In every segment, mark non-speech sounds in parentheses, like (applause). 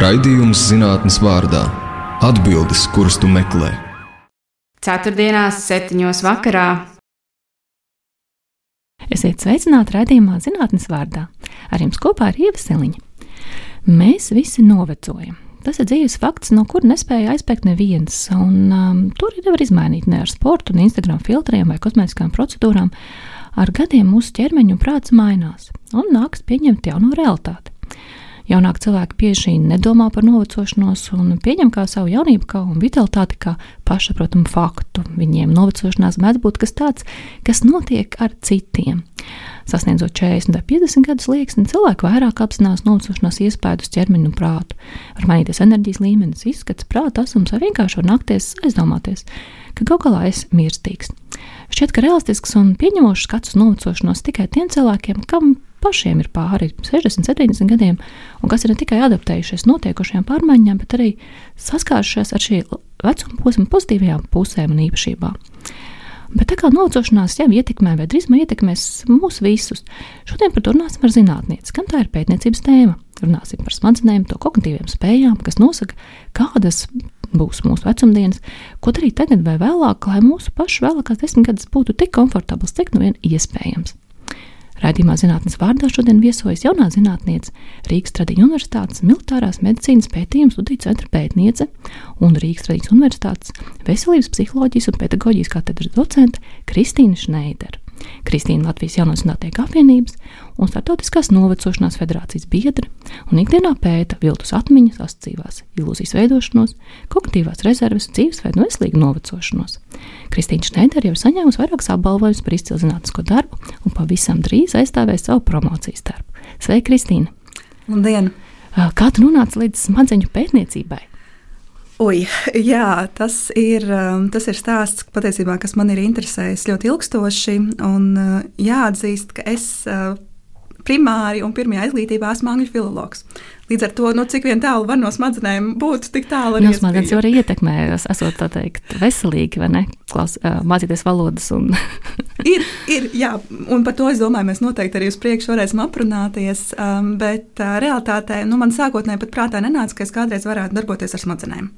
Raidījums zinātnes vārdā - atbildes, kuras tu meklē. Ceturtdienās, septiņos vakarā. Esiet sveicināti raidījumā zinātnes vārdā. Ar jums kopā ir Ieva Seliņa. Mēs visi novecojam. Tas ir dzīves fakts, no kura nespēja aizbēgt neviens. Un, um, tur nevar izmainīt ne ar sportu, ne Instagram filtriem vai kosmētiskām procedūrām. Ar gadiem mūsu ķermeņa un prāts mainās, un nāks pieņemt jauno realitāti. Jaunāki cilvēki bieži nedomā par novecošanos un pieņem kā savu jaunību kā un vitalitāti kā pašsaprotamu faktu. Viņiem novecošanās mēdz būt kas tāds, kas notiek ar citiem. Sasniedzot 40 vai 50 gadus slieksni, cilvēki vairāk apzinās novecošanās iespēju uz ķermeni un prātu. Var mainīties enerģijas līmenis, izskats, prāta asums vai vienkārši var nakties aizdomāties, ka gal galā es mirstīgs. Šķiet, ka realistisks un pieņemošs skats uz novecošanos tikai tiem cilvēkiem, kam pašiem ir pāri 60, 70 gadiem, un kas ir ne tikai adaptējušies notiekušajām pārmaiņām, bet arī saskārušies ar šī vecuma posma pozitīvajām pusēm un īpašībām. Bet tā kā novecošanās jau ietekmē, vai drīzumā ietekmēs mūs visus, šodien par to runāsim ar zinātnieci, kam tā ir pētniecības tēma. Runāsim par smadzenēm, to kognitīviem spējām, kas nosaka, kādas būs mūsu vecumdienas, ko darīt tagad vai vēlāk, lai mūsu pašu vēlākās desmitgades būtu tik komfortabls, cik nu vien iespējams. Radījumā zinātnes vārdā šodien viesojas jaunā zinātniece, Rīgas Tradiņu Universitātes militārās medicīnas pētījuma studiju centra pētniece un Rīgas Tradiņas Universitātes veselības psiholoģijas un pedagoģijas katedras docente Kristīna Šneidera. Kristīna Latvijas Jaunās Zinātnieku apvienības un Startautiskās novecošanās federācijas biedra un ikdienā pēta viltus atmiņas, asociīvās ilūzijas veidošanos, kognitīvās rezerves, dzīvesveidu un veselīgu novecošanos. Kristīna Šneidera jau ir saņēmusi vairākas apbalvojumus par izcilu zinātnisko darbu un pavisam drīz aizstāvēs savu promocijas darbu. Sveika, Kristīna! Labdien! Kā tu nonāci līdz smadzeņu pētniecībai? Ui, (laughs) jā, tas ir, um, tas ir stāsts, patiesībā, kas man ir interesējis ļoti ilgstoši. Uh, jāatzīst, ka es uh, primāri un pirmajā izglītībā esmu angļu filologs. Līdz ar to, nu, cik vien tālu var no smadzenēm būt, tik tālu arī. No smadzenes jau arī ietekmē, esot tā teikt, veselīgi, vai ne? Klaus, mācīties valodas. Un... (laughs) ir, ir, jā, un par to es domāju, mēs noteikti arī uz priekšu varēsim aprunāties. Um, bet uh, realitātē, nu, man sākotnēji pat prātā nenāca, ka es kādreiz varētu darboties ar smadzenēm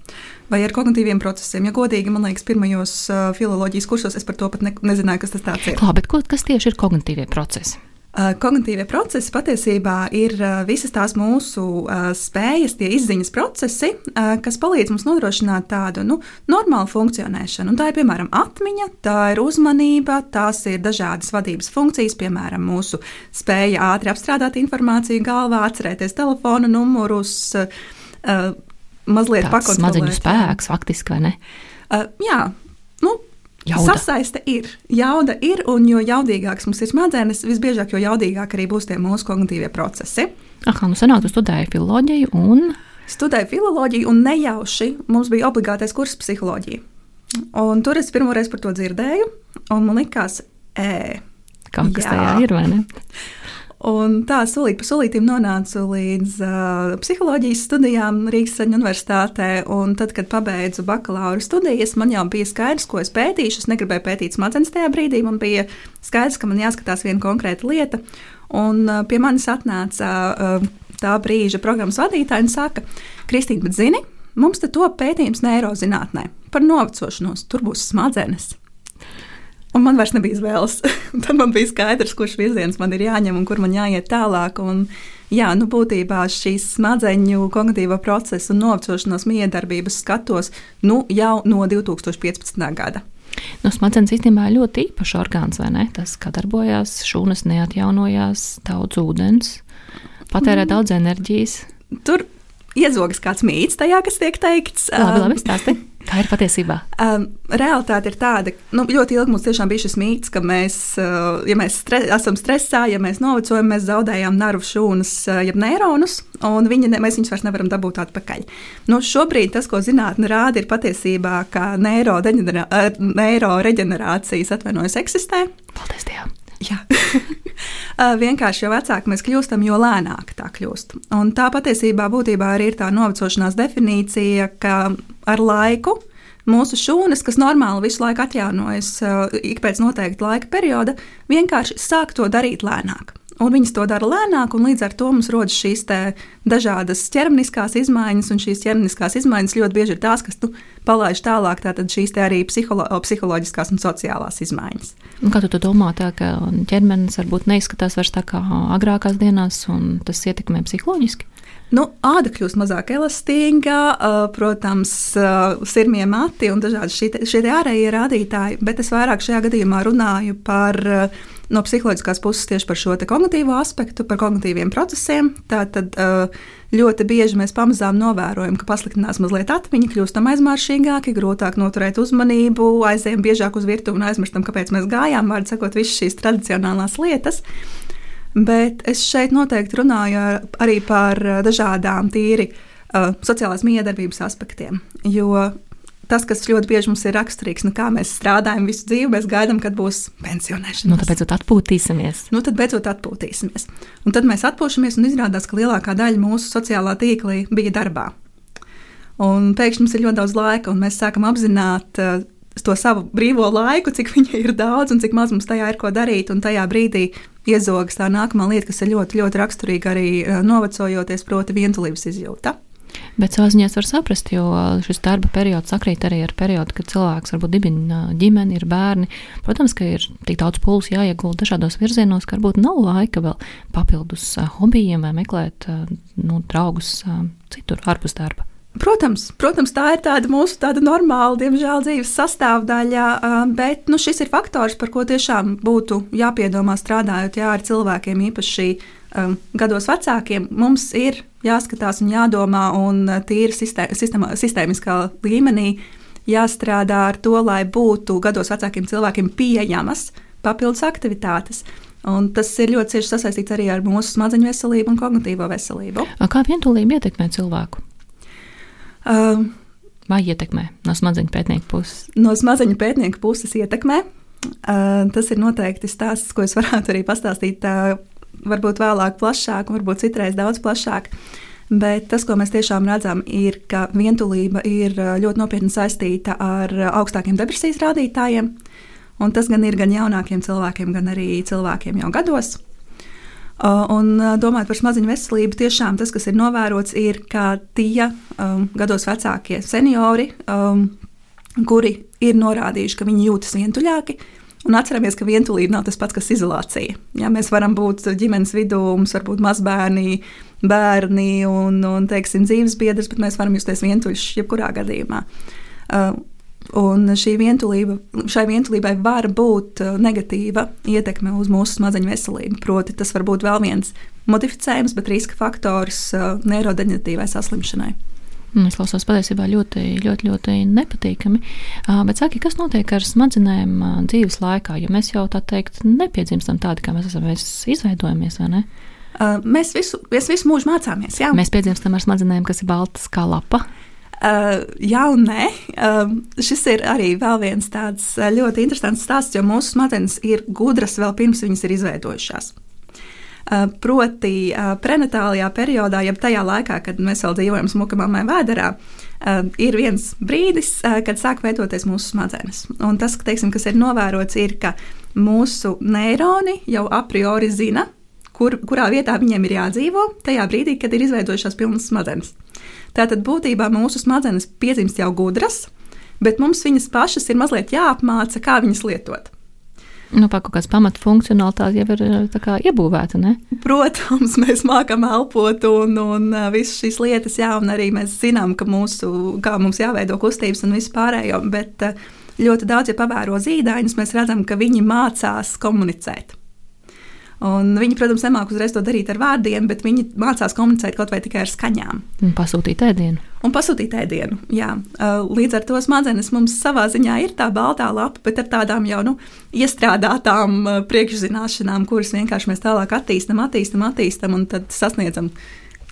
vai ar kognitīviem procesiem. Ja godīgi, man liekas, pirmajos uh, filoloģijas kursos es par to pat ne, nezināju, kas tas ir. Labi, bet ko, kas tieši ir kognitīvie procesi? Uh, kognitīvie procesi patiesībā ir uh, visas tās mūsu uh, spējas, tie izziņas procesi, kas palīdz mums nodrošināt tādu nu, normālu funkcionēšanu. Un tā ir piemēram atmiņa, tā ir uzmanība, tās ir dažādas vadības funkcijas, piemēram, mūsu spēja ātri apstrādāt informāciju galvā, atcerēties telefona numurus, mazliet pakontrolēt. Smadzeņu spēks faktiski, vai ne? Jā, nu, Jauda. Sasaiste ir, jauda ir, un jo jaudīgāks mums ir smadzenes, visbiežāk, jo jaudīgāk arī būs tie mūsu kognitīvie procesi. Aha, nu senāk tu studēji filoloģiju un. Studēju filoloģiju, un nejauši mums bija obligātais kurs psiholoģija. Un tur es pirmoreiz par to dzirdēju, un man likās, ē, kaut kas jā. tajā ir, vai ne? (laughs) Un tā solīt pa solītam nonācu līdz uh, psiholoģijas studijām Rīgas universitātē. Un tad, kad pabeidzu bakalaura studijas, man jau bija skaidrs, ko es pētīšu. Es negribēju pētīt smadzenes tajā brīdī. Man bija skaidrs, ka man jāskatās viena konkrēta lieta. Un uh, pie manis atnāca uh, tā brīža programmas vadītāja un saka, Kristīna, bet zini, mums te top pētījums neirozinātnē par novecošanos. Tur būs smadzenes. Un man vairs nebija izvēles. (laughs) Tad man bija skaidrs, kurš virziens man ir jāņem un kur man jāiet tālāk. Un, jā, nu, būtībā šīs smadzeņu kognitīvo procesu un novecošanās miedarbības skatos nu, jau no 2015. gada. Nu, smadzenes īstenībā ir ļoti īpašs orgāns, vai ne? Tas, kā darbojās, šūnas neatjaunojās, daudz ūdens, patērē mm. daudz enerģijas. Tur iezogas kāds mīts tajā, kas tiek teikts. Labi, labi stāsti. (laughs) Kā ir patiesībā? Um, realitāte ir tāda, ka nu, ļoti ilgi mums tiešām bija šis mīts, ka mēs, uh, ja mēs stre esam stresā, ja mēs novecojam, mēs zaudējam nervu šūnas, uh, jeb neironus, un viņi ne, mēs viņus vairs nevaram dabūt atpakaļ. Nu, šobrīd tas, ko zinātnē rāda, ir patiesībā, ka neiroreģenerācijas neiro atvainojas eksistē. Paldies Dievam! (laughs) Vienkārši jo vecāki mēs kļūstam, jo lēnāk tā kļūst. Un tā patiesībā būtībā arī ir tā novecošanās definīcija, ka ar laiku mūsu šūnas, kas normāli visu laiku atjaunojas ik pēc noteikta laika perioda, vienkārši sāk to darīt lēnāk. Un viņas to dara lēnāk, un līdz ar to mums rodas šīs dažādas ķermeniskās izmaiņas, un šīs ķermeniskās izmaiņas ļoti bieži ir tās, kas nu, palaiž tālāk šīs arī psiholo psiholoģiskās un sociālās izmaiņas. Un kā tu domā, tā, ka ķermenis varbūt neizskatās vairs tā kā agrākās dienās, un tas ietekmē psiholoģiski? Nu, āda kļūst mazāk elastīga, protams, sirmie mati un dažādi šie, ārējie rādītāji, bet es vairāk šajā gadījumā runāju par no psiholoģiskās puses tieši par šo kognitīvo aspektu, par kognitīviem procesiem. Tātad ļoti bieži mēs pamazām novērojam, ka pasliktinās mazliet atmiņa, kļūstam aizmāršīgāki, grūtāk noturēt uzmanību, aizējam biežāk uz virtuvi un aizmirstam, kāpēc mēs gājām, vārdu sakot, visas šīs tradicionālās lietas. Bet es šeit noteikti runāju arī par dažādām tīri uh, sociālās miedarbības aspektiem. Jo tas, kas ļoti bieži mums ir raksturīgs, nu kā mēs strādājam visu dzīvi, mēs gaidām, kad būs pensionēšanās. Nu, tad beidzot atpūtīsimies. Nu, tad beidzot atpūtīsimies. Un tad mēs atpūšamies un izrādās, ka lielākā daļa mūsu sociālā tīkla bija darbā. Un pēkšņi mums ir ļoti daudz laika, un mēs sākam apzināt uh, to savu brīvo laiku, cik viņa ir daudz un cik maz mums tajā ir ko darīt. Un tajā brīdī iezogas tā nākamā lieta, kas ir ļoti, ļoti raksturīga arī eh, novecojoties, proti, vientulības izjūta. Bet savā ziņā var saprast, jo šis darba periods sakrīt arī ar periodu, kad cilvēks varbūt dibina ģimeni, ir bērni. Protams, ka ir tik daudz pūles jāiegulda dažādos virzienos, ka varbūt nav laika vēl papildus eh, hobijiem vai meklēt eh, nu, draugus citur ārpus darba. Protams, protams, tā ir tāda mūsu tāda normāla, diemžēl, dzīves sastāvdaļa, bet nu, šis ir faktors, par ko tiešām būtu jāpiedomā strādājot jā, ar cilvēkiem, īpaši um, gados vecākiem. Mums ir jāskatās un jādomā, un tīri sistēma, sistēmiskā līmenī jāstrādā ar to, lai būtu gados vecākiem cilvēkiem pieejamas papildus aktivitātes. Un tas ir ļoti cieši sasaistīts arī ar mūsu smadzeņu veselību un kognitīvo veselību. Kā vientulība ietekmē cilvēku? Uh, Vai ietekmē no smadzeņu pētnieku puses? No smadzeņu pētnieku puses ietekmē. Uh, tas ir noteikti stāsts, ko es varētu arī pastāstīt, uh, varbūt vēlāk, plašāk, varbūt citreiz daudz plašāk. Bet tas, ko mēs tiešām redzam, ir, ka vientulība ir ļoti nopietni saistīta ar augstākiem depresijas rādītājiem. Un tas gan ir gan jaunākiem cilvēkiem, gan arī cilvēkiem jau gados. Un domājot par smadzeņu veselību, tiešām tas, kas ir novērots, ir, ka tie um, gados vecākie seniori, um, kuri ir norādījuši, ka viņi jūtas vientuļāki, Un atceramies, ka vientulība nav tas pats, kas izolācija. Ja, mēs varam būt ģimenes vidū, mums var būt mazbērni, bērni un, un teiksim, dzīves biedrs, bet mēs varam justies vientuļš jebkurā gadījumā. Uh, Un šī vientulība, šai vientulībai var būt uh, negatīva ietekme uz mūsu smadzeņu veselību. Proti, tas var būt vēl viens modificējums, bet riska faktors uh, neirodeģenatīvai saslimšanai. Es klausos patiesībā ļoti, ļoti, ļoti nepatīkami. Bet saki, kas notiek ar smadzenēm dzīves laikā? Jo mēs jau tā teikt, nepiedzimstam tādi, kā mēs esam, mēs izveidojamies, vai ne? Mēs visu, mēs visu mūžu mācāmies. Jā. Mēs piedzimstam ar smadzenēm, kas ir baltas kā lapa. Uh, jā, un nē. Uh, šis ir arī viens tāds ļoti interesants stāsts, jo mūsu smadzenes ir gudras vēl pirms viņas ir izveidojušās. Uh, proti, uh, prenatālajā periodā, jeb tajā laikā, kad mēs vēl dzīvojam smuka mammai vēderā, uh, ir viens brīdis, kad sāk veidoties mūsu smadzenes. Un tas, teiksim, kas ir novērots, ir, ka mūsu neironi jau a priori zina, kur, kurā vietā viņiem ir jādzīvo tajā brīdī, kad ir izveidojušās pilnas smadzenes. Tātad būtībā mūsu smadzenes piedzimst jau gudras, bet mums viņas pašas ir mazliet jāapmāca, kā viņas lietot. Nu, kaut kāds pamatfunkcionalitāte jau ir kā, iebūvēta. Ne? Protams, (laughs) mēs mākam elpot un, un visas šīs lietas, jā, un arī mēs zinām, ka mūsu, kā mums jāveido kustības un viss pārējo. Bet ļoti daudz, ja pavēro zīdaiņus, mēs redzam, ka viņi mācās komunicēt. Un viņi, protams, nemāk uzreiz to darīt ar vārdiem, bet viņi mācās komunicēt kaut vai tikai ar skaņām. Un pasūtīt ēdienu. Un pasūtīt ēdienu. Jā. Līdz ar to smadzenes mums savā ziņā ir tā baltā lapa, bet ar tādām jau nu, iestrādātām priekšzināšanām, kuras vienkārši mēs tālāk attīstam, attīstam, attīstam un tad sasniedzam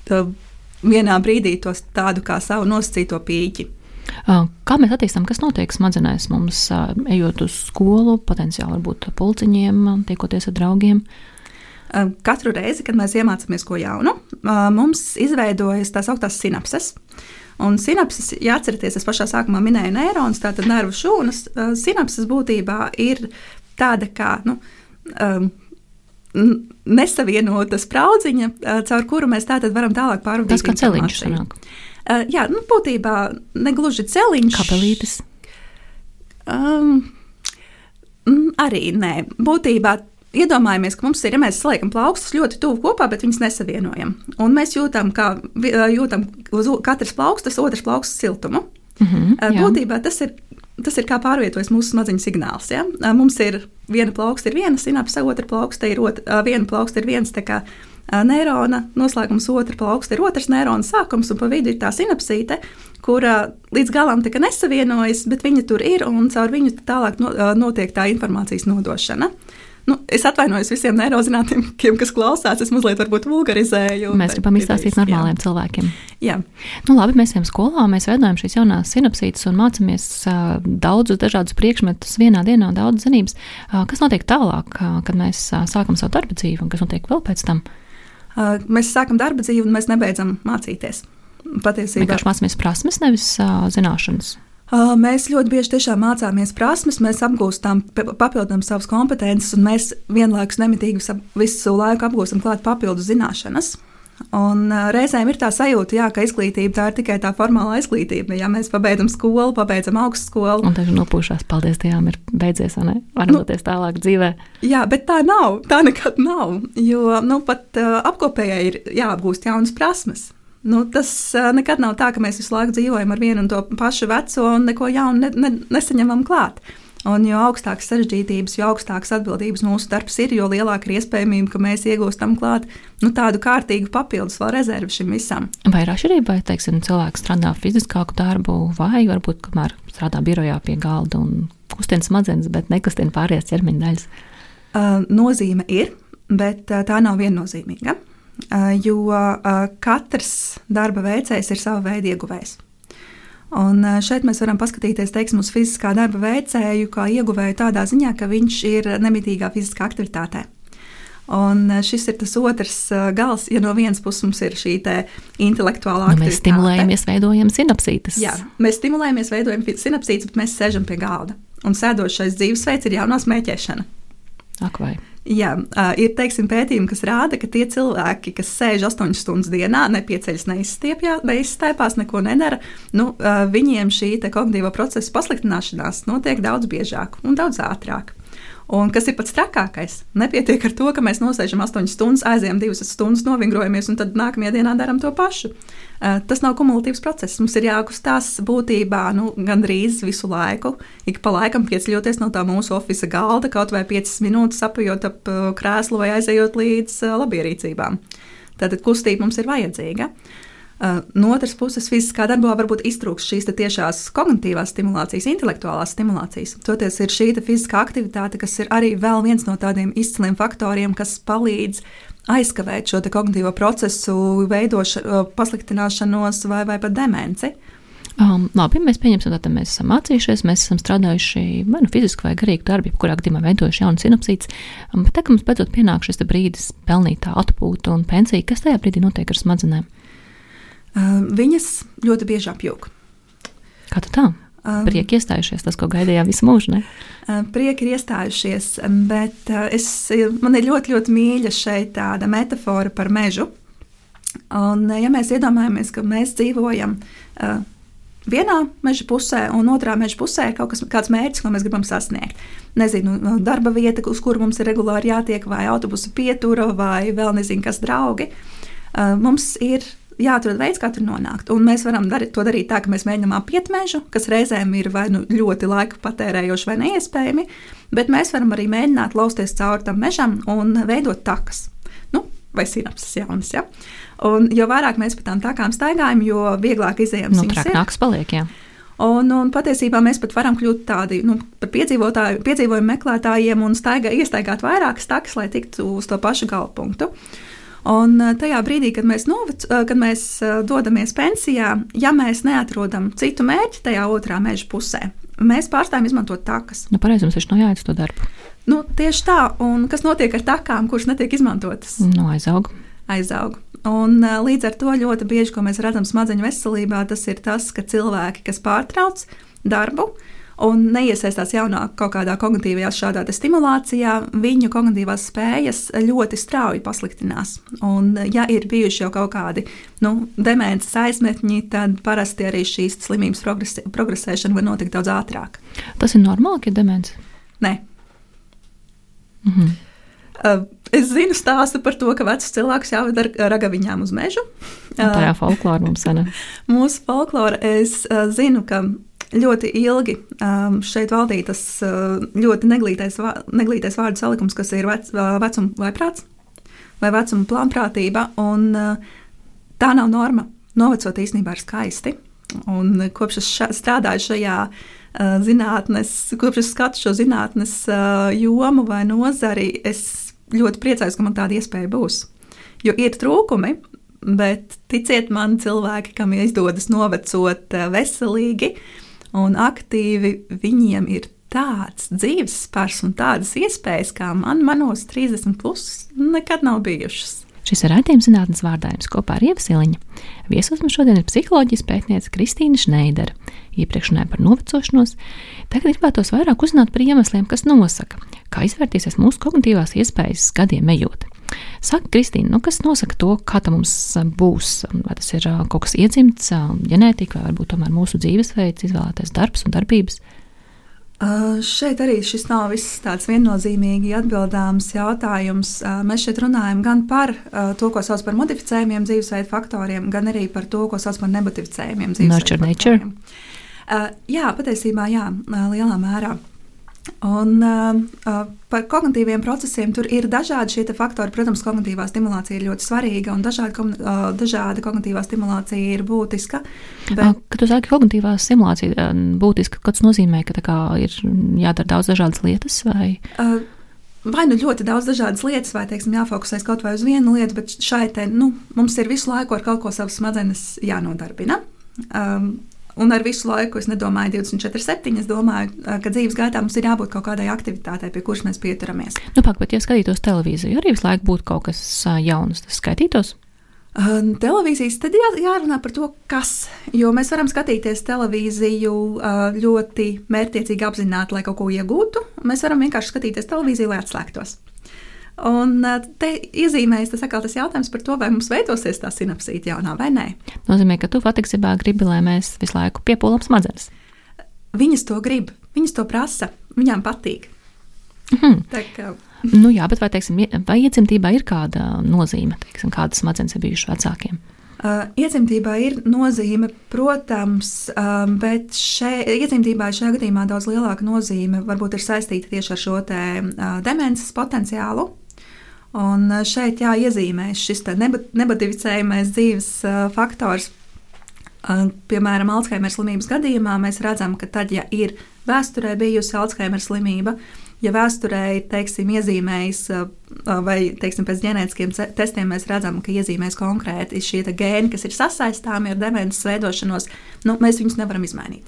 vienā brīdī to tādu kā savu nosacīto pīķi. Kā mēs attīstām, kas notiek smadzenēs mums, ejot uz skolu, potenciāli varbūt pulciņiem, tiekoties ar draugiem? Uh, Katru reizi, kad mēs iemācāmies ko jaunu, mums izveidojas tās augtās sinapses. Un sinapses, ja atceraties, es pašā sākumā minēju neironus, tātad nervu šūnas. Sinapses būtībā ir tāda kā nu, um, nesavienota spraudziņa, caur kuru mēs tātad varam tālāk pārvadīt. Tas kā celiņš sanāk. Jā, nu, būtībā negluži celiņš. Kapelītes. Um, arī nē. Būtībā iedomājamies, ka mums ir, ja mēs saliekam plaukstus ļoti tuvu kopā, bet viņus nesavienojam. Un mēs jūtam, kā jūtam uz katras plaukstas, otras plaukstas siltumu. Mm -hmm, Būtībā tas ir, tas ir kā pārvietojas mūsu smadzeņu signāls. Ja? Mums ir viena plauksta, ir viena sinapse, otra plauksta ir otra, viena plauksta ir viens neirona noslēgums, otra plauksta ir otrs neirona sākums, un pa vidu ir tā sinapsīte, kura līdz galam nesavienojas, bet viņa tur ir, un caur viņu tālāk notiek tā informācijas nodošana. Uh, Nu, es atvainojos visiem neirozinātniekiem, (laughs) kas klausās. Es mazliet vulgarizēju. Mēs gribam izstāstīt normāliem jā. cilvēkiem. Jā. Nu, labi, mēs ejam skolā, mēs veidojam šīs jaunās sinapsītes un mācāmies uh, daudzus dažādus priekšmetus vienā dienā, daudz zinības. Uh, kas notiek tālāk, uh, kad mēs uh, sākam savu darba dzīvi un kas notiek vēl pēc tam? Uh, mēs sākam darba dzīvi un mēs nebeidzam mācīties. Patiesībā mēs mācāmies prasmes, nevis uh, zināšanas. Mēs ļoti bieži tiešām mācāmies prasmes, mēs apgūstam, papildinām savas kompetences, un mēs vienlaikus nemitīgi visu laiku apgūstam klāt papildus zināšanas. Un reizēm ir tā sajūta, jā, ka izglītība tā ir tikai tā formālā izglītība. Ja mēs pabeidzam skolu, pabeidzam augstskolu. Un tad nopūšās, paldies Dievam, ir beidzies, vai ne? Varam nu, doties tālāk dzīvē. Jā, bet tā nav. Tā nekad nav. Jo nu, pat uh, apkopējai ir jāapgūst jaunas prasmes. Nu, tas nekad nav tā, ka mēs visu laiku dzīvojam ar vienu un to pašu veco un neko jaunu ne, ne, nesaņemam klāt. Un jo augstākas sarežģītības, jo augstākas atbildības mūsu darbs ir, jo lielāka ir iespējamība, ka mēs iegūstam klāt nu, tādu kārtīgu papildus vēl rezervi šim visam. Vai ir atšķirība, teiksim, cilvēks strādā fiziskāku darbu, vai varbūt kamēr strādā birojā pie galda un kustina smadzenes, bet nekustina pārējās ķermeņa daļas? Uh, nozīme ir, bet tā nav viennozīmīga. Eh, jo eh, katrs darba veicējs ir sava veida ieguvējs. Un eh, šeit mēs varam paskatīties teiksim, uz fiziskā darba veicēju kā ieguvēju tādā ziņā, ka viņš ir nemitīgā fiziskā aktivitātē. Un šis ir tas otrs gals, ja no vienas puses mums ir šī intelektuālā aktivitāte. Nu, mēs stimulējamies, veidojam sinapsītes. Jā, mēs stimulējamies, veidojam sinapsītes, bet mēs sēžam pie galda. Un sēdošais dzīvesveids ir jaunā smēķēšana. Ak, vai. Jā, ir teiksim, pētījumi, kas rāda, ka tie cilvēki, kas sēž 8 stundas dienā, nepieceļas, neizstiepjas, neko nedara, nu, viņiem šī kognitīvā procesa pasliktināšanās notiek daudz biežāk un daudz ātrāk. Un kas ir pats trakākais? Nepietiek ar to, ka mēs nosēžam 8 stundas, aizējām 2 stundas, novingrojamies un tad nākamajā dienā darām to pašu. Uh, tas nav kumulatīvs process. Mums ir jākustās būtībā nu, gandrīz visu laiku. Ik pa laikam pieceļoties no tā mūsu oficiāla galda, kaut vai 5 minūtes apjot ap uh, krēslu vai aizejot līdz uh, labierīcībām. Tātad kustība mums ir vajadzīga. Uh, no otras puses, fiziskā darbā varbūt iztrūks šīs tiešās kognitīvās stimulācijas, intelektuālās stimulācijas. Toties ir šī fiziskā aktivitāte, kas ir arī viens no tādiem izciliem faktoriem, kas palīdz aizkavēt šo kognitīvo procesu veidošanos, uh, pasliktināšanos vai, vai pat demenci. Um, labi, mēs pieņemsim, ka mēs esam mācījušies, mēs esam strādājuši vai nu fiziski vai garīgi darbu, kurā gadījumā veidojuši jaunas sinapsītes. Um, bet tā, ka mums beidzot pienāk šis brīdis pelnīt tā atpūtu un pensiju, kas tajā brīdī notiek ar smadzenēm? Ehm, viņas ļoti bieži apjūg. Kā tā? Um, prieki iestājušies, tas, ko gaidījām visu mūžu. Ne? Ehm, prieki ir iestājušies, bet es, man ir ļoti, ļoti mīļa šeit tāda metāfora par mežu. Un, ja mēs iedomājamies, ka mēs dzīvojam vienā meža pusē un otrā meža pusē, kaut kas, kāds mērķis, ko mēs gribam sasniegt. Nezinu, darba vieta, uz kuru mums ir regulāri jātiek, vai autobusu pietura, vai vēl nezinu, kas draugi. Mums ir jāatrod veids, kā tur nonākt. Un mēs varam darīt, to darīt tā, ka mēs mēģinām apiet mežu, kas reizēm ir vai nu ļoti laika patērējoši vai neiespējami, bet mēs varam arī mēģināt lausties cauri tam mežam un veidot takas. Nu, vai sinapses jaunas. Ja? Un, jo vairāk mēs pa tām takām staigājam, jo vieglāk izējām no nu, traknāks paliek. Jā. Un, un patiesībā mēs pat varam kļūt tādi nu, par piedzīvojumu meklētājiem un staigā, iestaigāt vairākas takas, lai tiktu uz to pašu galpunktu. punktu. Un eh, tajā brīdī, kad mēs, novec, eh, kad mēs eh, dodamies pensijā, ja mēs neatrodam citu mērķi tajā otrā meža pusē, mēs pārstājam izmantot takas. Nu, pareizi, mums taču nav jāiet to darbu. Nu, tieši tā, un kas notiek ar takām, kuras netiek izmantotas? Nu, aizaug. Aizaug. Un, līdz ar to ļoti bieži, ko mēs redzam smadzeņu veselībā, tas ir tas, ka cilvēki, kas pārtrauc darbu, un neiesaistās jaunā kaut kādā kognitīvajā šādā stimulācijā, viņu kognitīvās spējas ļoti strauji pasliktinās. Un, ja ir bijuši jau kaut kādi nu, demences aizmetņi, tad parasti arī šīs slimības progresē, progresēšana var notikt daudz ātrāk. Tas ir normāli, ka ir demence? Nē. Mhm. Uh, es zinu stāstu par to, ka vecus cilvēkus jāved ar ragaviņām uz mežu. Uh, tā jau folklora mums ir. (laughs) Mūsu folklora es uh, zinu, ka ļoti ilgi um, šeit valdīja tas uh, ļoti neglītais, neglītais vārdu salikums, kas ir vec, uh, vecuma vaiprāts vai vecuma plānprātība. Un, uh, tā nav norma. Novecot īstenībā ir skaisti. Un kopš es ša, strādāju šajā uh, zinātnes, kopš es skatu šo zinātnes uh, jomu vai nozari, es ļoti priecājos, ka man tāda iespēja būs. Jo ir trūkumi, bet ticiet man, cilvēki, kam izdodas novecot uh, veselīgi un aktīvi, viņiem ir tāds dzīves spēks un tādas iespējas, kā man manos 30 plus nekad nav bijušas. Šis ir raidījums zinātnes vārdājums kopā ar Ievasiliņu. Viesos mums šodien ir psiholoģijas pētniece Kristīna Šneidera. Iepriekš runāja par novecošanos. Tagad gribētos vairāk uzzināt par iemesliem, kas nosaka, kā izvērtīsies mūsu kognitīvās iespējas gadiem ejot. Saka, Kristīna, nu, kas nosaka to, kā tas mums būs? Vai tas ir kaut kas iedzimts, ģenētika, vai varbūt tomēr mūsu dzīvesveids, izvēlētais darbs un darbības? Uh, šeit arī šis nav viss tāds viennozīmīgi atbildāms jautājums. Uh, mēs šeit runājam gan par uh, to, ko sauc par modificējumiem dzīvesveidu faktoriem, gan arī par to, ko sauc par nemodificējumiem dzīvesveidu faktoriem. Uh, jā, patiesībā jā, lielā mērā. Un, uh, par kognitīviem procesiem tur ir dažādi šie faktori. Protams, kognitīvā stimulācija ir ļoti svarīga un dažādi, uh, dažādi kognitīvā stimulācija ir būtiska. Bet... Kad jūs sakat, kognitīvā stimulācija būtiska, kas nozīmē, ka ir jādara daudz dažādas lietas? Vai? Uh, Vai nu ļoti daudz dažādas lietas, vai teiksim, jāfokusēs kaut vai uz vienu lietu, bet šai te nu, mums ir visu laiku ar kaut ko savas smadzenes jānodarbina. Um, Un ar visu laiku es nedomāju 24, 7. Es domāju, ka dzīves gaitā mums ir jābūt kaut kādai aktivitātei, pie kuras mēs pieturamies. Nu, pak, bet, ja skatītos televīziju, arī visu laiku būtu kaut kas jauns, tas skaitītos. Uh, televīzijas tad jā, jārunā par to, kas. Jo mēs varam skatīties televīziju ļoti mērķiecīgi apzināti, lai kaut ko iegūtu. Mēs varam vienkārši skatīties televīziju, lai atslēgtos. Un te iezīmējas tas, tas jautājums par to, vai mums veidosies tā sinapsīta jaunā vai nē. Nozīmē, ka tu patiesībā gribi, lai mēs visu laiku piepūlam smadzenes. Viņas to grib, viņas to prasa, viņām patīk. Mhm. Tā, ka... nu, jā, bet vai, teiksim, vai iedzimtībā ir kāda nozīme, teiksim, kādas smadzenes ir bijušas vecākiem? Uh, iedzimtībā ir nozīme, protams, um, bet šeit, iedzimtībā šajā gadījumā daudz lielāka nozīme varbūt ir saistīta tieši ar šo te, uh, demences potenciālu. Un eh, šeit jāiezīmē šis nebodificējamais dzīves uh, faktors. Uh, piemēram, Alzheimer slimības gadījumā mēs redzam, ka tad, ja ir vēsturē bijusi Alzheimer slimība, ja vēsturē ir iezīmējis, vai teiksim, pēc ģenētiskiem testiem mēs redzam, ka iezīmēs konkrēti šie gēni, kas ir sasaistāmi ar demences veidošanos, nu, mēs viņus nevaram izmainīt.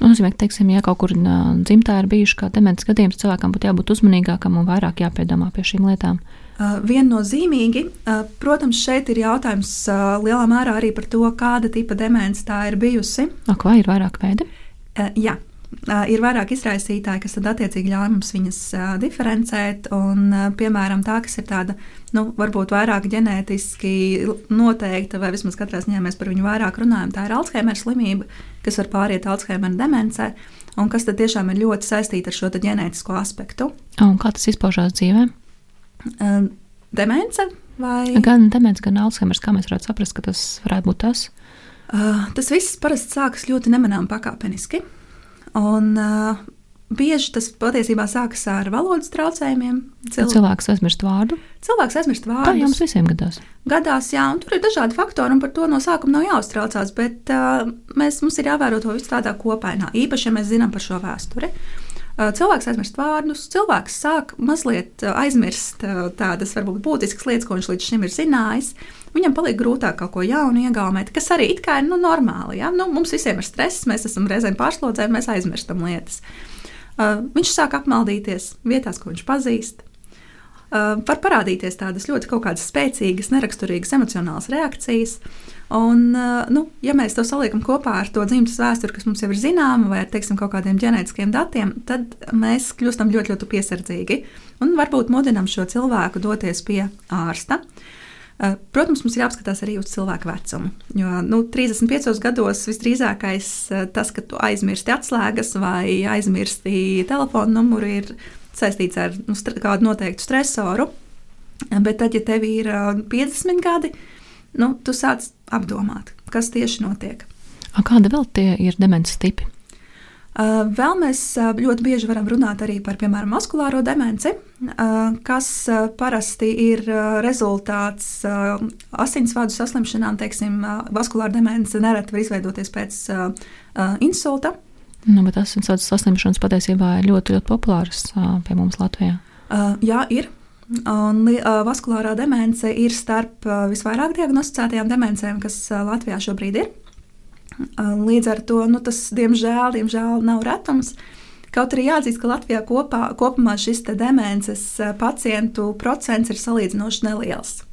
Nu, nozīmē, ka, teiksim, ja kaut kur dzimtā ir bijuši kā demences gadījums, cilvēkam būtu jābūt uzmanīgākam un vairāk jāpiedomā pie šīm lietām. Uh, viennozīmīgi, uh, protams, šeit ir jautājums uh, lielā mērā arī par to, kāda tipa demence tā ir bijusi. Ak, vai ir vairāk veidi? Jā, ir vairāk izraisītāji, kas tad attiecīgi ļauj mums viņas diferencēt. Un, piemēram, tā, kas ir tāda, nu, varbūt vairāk ģenētiski noteikta, vai vismaz katrā ziņā mēs par viņu vairāk runājam, tā ir Alzheimer slimība, kas var pāriet Alzheimer demencē. Un kas tad tiešām ir ļoti saistīta ar šo ģenētisko aspektu. Un kā tas izpaužās dzīvēm? Demence vai? Gan demence, gan Alzheimer's, kā mēs varētu saprast, ka tas varētu būt tas? Uh, tas viss parasti sākas ļoti nemanām pakāpeniski. Un, uh, Bieži tas patiesībā sākas ar valodas traucējumiem. Cil... Cilvēks aizmirst vārdu. Cilvēks aizmirst vārdu. Tā jums visiem gadās. Gadās, jā, un tur ir dažādi faktori, un par to no sākuma nav jāuztraucās. Bet uh, mēs, mums ir jāvēro to visu tādā kopainā, īpaši, ja mēs zinām par šo vēsturi. Uh, Cilvēks aizmirst vārdus, cilvēks sāk mazliet aizmirst tādas varbūt būtiskas lietas, ko viņš līdz šim ir zinājis. Viņam paliek grūtāk kaut ko jaunu iegaumēt, kas arī ir nu, normāli. Ja? Nu, mums visiem ir stress, mēs esam reizēm pārslodzēti, mēs aizmirstam lietas. Viņš sāk apmaldīties vietās, ko viņš pazīst. Uh, var parādīties tādas ļoti spēcīgas, neraksturīgas emocionālas reakcijas. Un, nu, ja mēs to saliekam kopā ar to dzimtas vēsturi, kas mums jau ir zināma, vai ar teiksim, kaut kādiem ģenētiskiem datiem, tad mēs kļūstam ļoti, ļoti piesardzīgi un varbūt mudinam šo cilvēku doties pie ārsta. Protams, mums ir jāapskatās arī uz cilvēku vecumu. Jo nu, 35 gados visdrīzākais tas, ka tu aizmirsti atslēgas vai aizmirsti telefona numuru, ir saistīts ar nu, kādu noteiktu stresoru. Bet tad, ja tev ir 50 gadi, nu, tu sāc apdomāt, kas tieši notiek. A kāda vēl tie ir demences tipi? Vēl mēs ļoti bieži varam runāt arī par, piemēram, muskulāro demenci, kas parasti ir rezultāts asinsvadu saslimšanām. Teiksim, vaskulāra demence nereti var izveidoties pēc insulta. Nu, bet asinsvadu saslimšanas patiesībā ir ļoti, ļoti populāras pie mums Latvijā. Jā, ir. Un, uh, vaskulārā demence ir starp uh, visvairāk diagnosticētajām demencēm, kas uh, Latvijā šobrīd ir. Uh, līdz ar to nu, tas, diemžēl, diemžēl, nav retums. Kaut arī jāatzīst, ka Latvijā kopā, kopumā šis demences pacientu procents ir salīdzinoši neliels.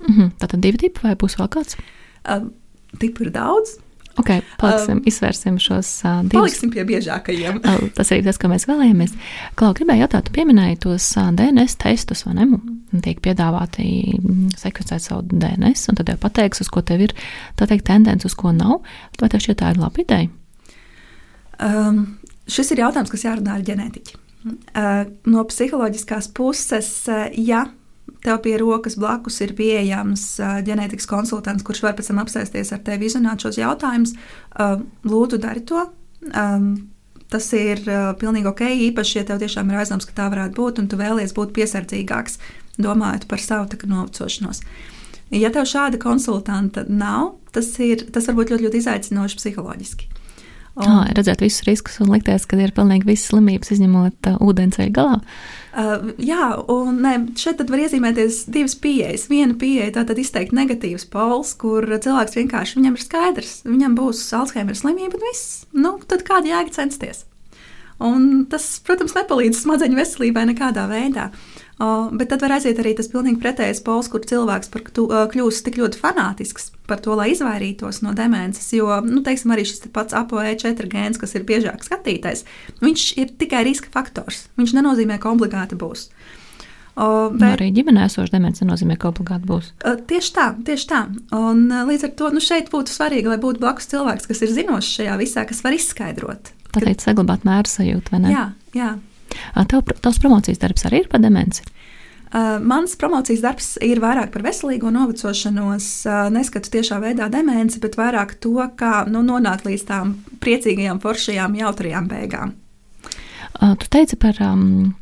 Mm -hmm. Tātad divi tipi vai būs vēl kāds? Uh, tipu ir daudz. Okay, paliksim, um, izvērsim šos uh, divus. Paliksim pie biežākajiem. uh, (laughs) tas arī tas, ko mēs vēlējāmies. Klau, gribēju jautāt, tu pieminēji tos uh, DNS testus, vai ne? Tiek piedāvāti sekvecēt savu DNS, un tad jau pateiks, uz ko tev ir, teikt, tendence, uz ko nav. Vai tev šķiet tā ir laba ideja? Um, šis ir jautājums, kas jārunā ar ģenētiķi. Uh, no psiholoģiskās puses, uh, ja tev pie rokas blakus ir pieejams ģenētikas konsultants, kurš var pēc tam apsēsties ar tevi, izrunāt šos jautājumus. Lūdzu, dari to. Tas ir pilnīgi ok, īpaši, ja tev tiešām ir aizdoms, ka tā varētu būt, un tu vēlies būt piesardzīgāks, domājot par savu novecošanos. Ja tev šāda konsultanta nav, tas, ir, tas var būt ļoti, ļoti izaicinoši psiholoģiski. Un, à, redzēt visus riskus un likties, ka ir pilnīgi visas slimības, izņemot uh, ūdensceļa galā. Uh, jā, un ne, šeit var iezīmēties divas pieejas. Viena pieeja tā tad izteikti negatīvs pols, kur cilvēks vienkārši viņam ir skaidrs, viņam būs Alzheimer slimība un viss. Nu, tad kāda jēga censties? Un tas, protams, nepalīdz smadzeņu veselībai nekādā veidā. Uh, bet tad var aiziet arī tas pilnīgi pretējais pols, kur cilvēks uh, kļūst tik ļoti fanātisks par to, lai izvairītos no demences. Jo, nu, teiksim, arī šis pats ApoE4 gēns, kas ir biežāk skatītais, viņš ir tikai riska faktors. Viņš nenozīmē, ka obligāti būs. Uh, bet, arī ģimenē esoša demence nozīmē, ka obligāti būs. Tieši tā, tieši tā. Un, uh, līdz ar to nu, šeit būtu svarīgi, lai būtu blakus cilvēks, kas ir zinošs šajā visā, kas var izskaidrot. Tā teikt, saglabāt mēru sajūtu, vai ne? Jā, jā. Tev, tavs promocijas darbs arī ir par demenci? Uh, mans promocijas darbs ir vairāk par veselīgo novecošanos. Uh, neskatu tiešā veidā demenci, bet vairāk to, kā nu, nonākt līdz tām priecīgajām, foršajām, jautrajām beigām. Uh, tu teici par, um,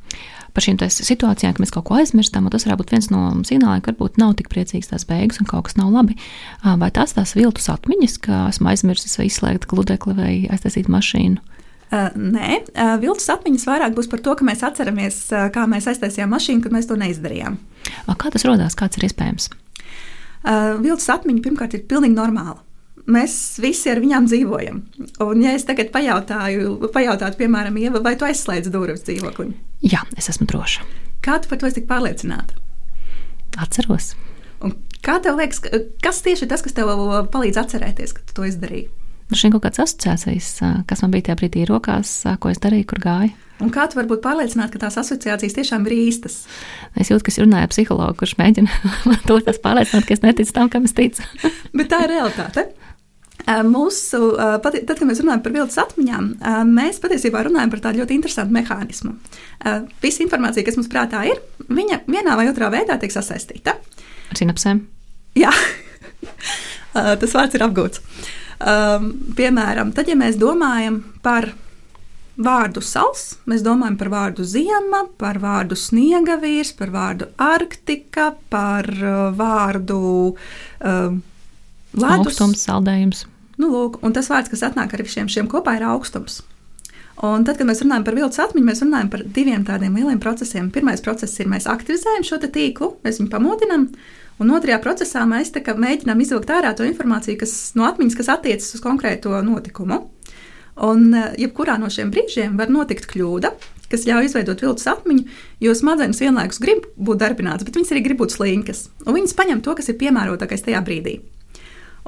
par šīm situācijām, ka mēs kaut ko aizmirstam, un tas varētu būt viens no signāliem, ka varbūt nav tik priecīgs tās beigas un kaut kas nav labi. Uh, vai tās tās viltus atmiņas, ka esmu aizmirsis vai izslēgt gludekli vai aiztaisīt mašīnu? Uh, nē, uh, viltus atmiņas vairāk būs par to, ka mēs atceramies, uh, kā mēs aiztaisījām mašīnu, kad mēs to neizdarījām. Kā tas radās? Kāds ir iespējams? Uh, viltus atmiņa pirmkārt ir pilnīgi normāla. Mēs visi ar viņām dzīvojam. Un, ja es tagad pajautāju, pajautātu, piemēram, Ieva, vai tu aizslēdz durvis dzīvoklim? Jā, es esmu droša. Kā tu par to esi tik pārliecināta? Atceros. Un kā tev liekas, kas tieši ir tas, kas tev palīdz atcerēties, ka tu to izdarīji? Šī kaut kādas asociācijas, kas man bija tajā brīdī rokās, ko es darīju, kur gāju. Un kā tu vari būt pārliecināta, ka tās asociācijas tiešām ir īstas? Es jūtu, ka es runāju ar psihologu, kurš mēģina (laughs) man to pārliecināt, ka es neticu tam, kam es ticu. (laughs) Bet tā ir realitāte. Mūsu, tad, kad mēs runājam par viltus atmiņām, mēs patiesībā runājam par tādu ļoti interesantu mehānismu. Visa informācija, kas mums prātā ir, viņa vienā vai otrā veidā tiek sasaistīta. Ar sinapsēm? Jā, (laughs) tas vārds ir apgūts. Um, piemēram, tad, ja mēs domājam par vārdu sals, mēs domājam par vārdu ziema, par vārdu sniega vīrs, par vārdu arktika, par uh, vārdu um, ledus. Augstums, saldējums. Nu, lūk, un tas vārds, kas atnāk ar visiem šiem kopā, ir augstums. Un tad, kad mēs runājam par viltus atmiņu, mēs runājam par diviem tādiem lieliem procesiem. Pirmais process ir, mēs aktivizējam šo tīklu, mēs viņu pamodinām, Un otrajā procesā mēs mēģinām izvilkt ārā to informāciju, kas no atmiņas, kas attiecas uz konkrēto notikumu. Un eh, jebkurā no šiem brīžiem var notikt kļūda, kas ļauj izveidot viltus atmiņu, jo smadzenes vienlaikus grib būt darbināts, bet viņas arī grib būt slinkas. Un viņas paņem to, kas ir piemērotākais tajā brīdī.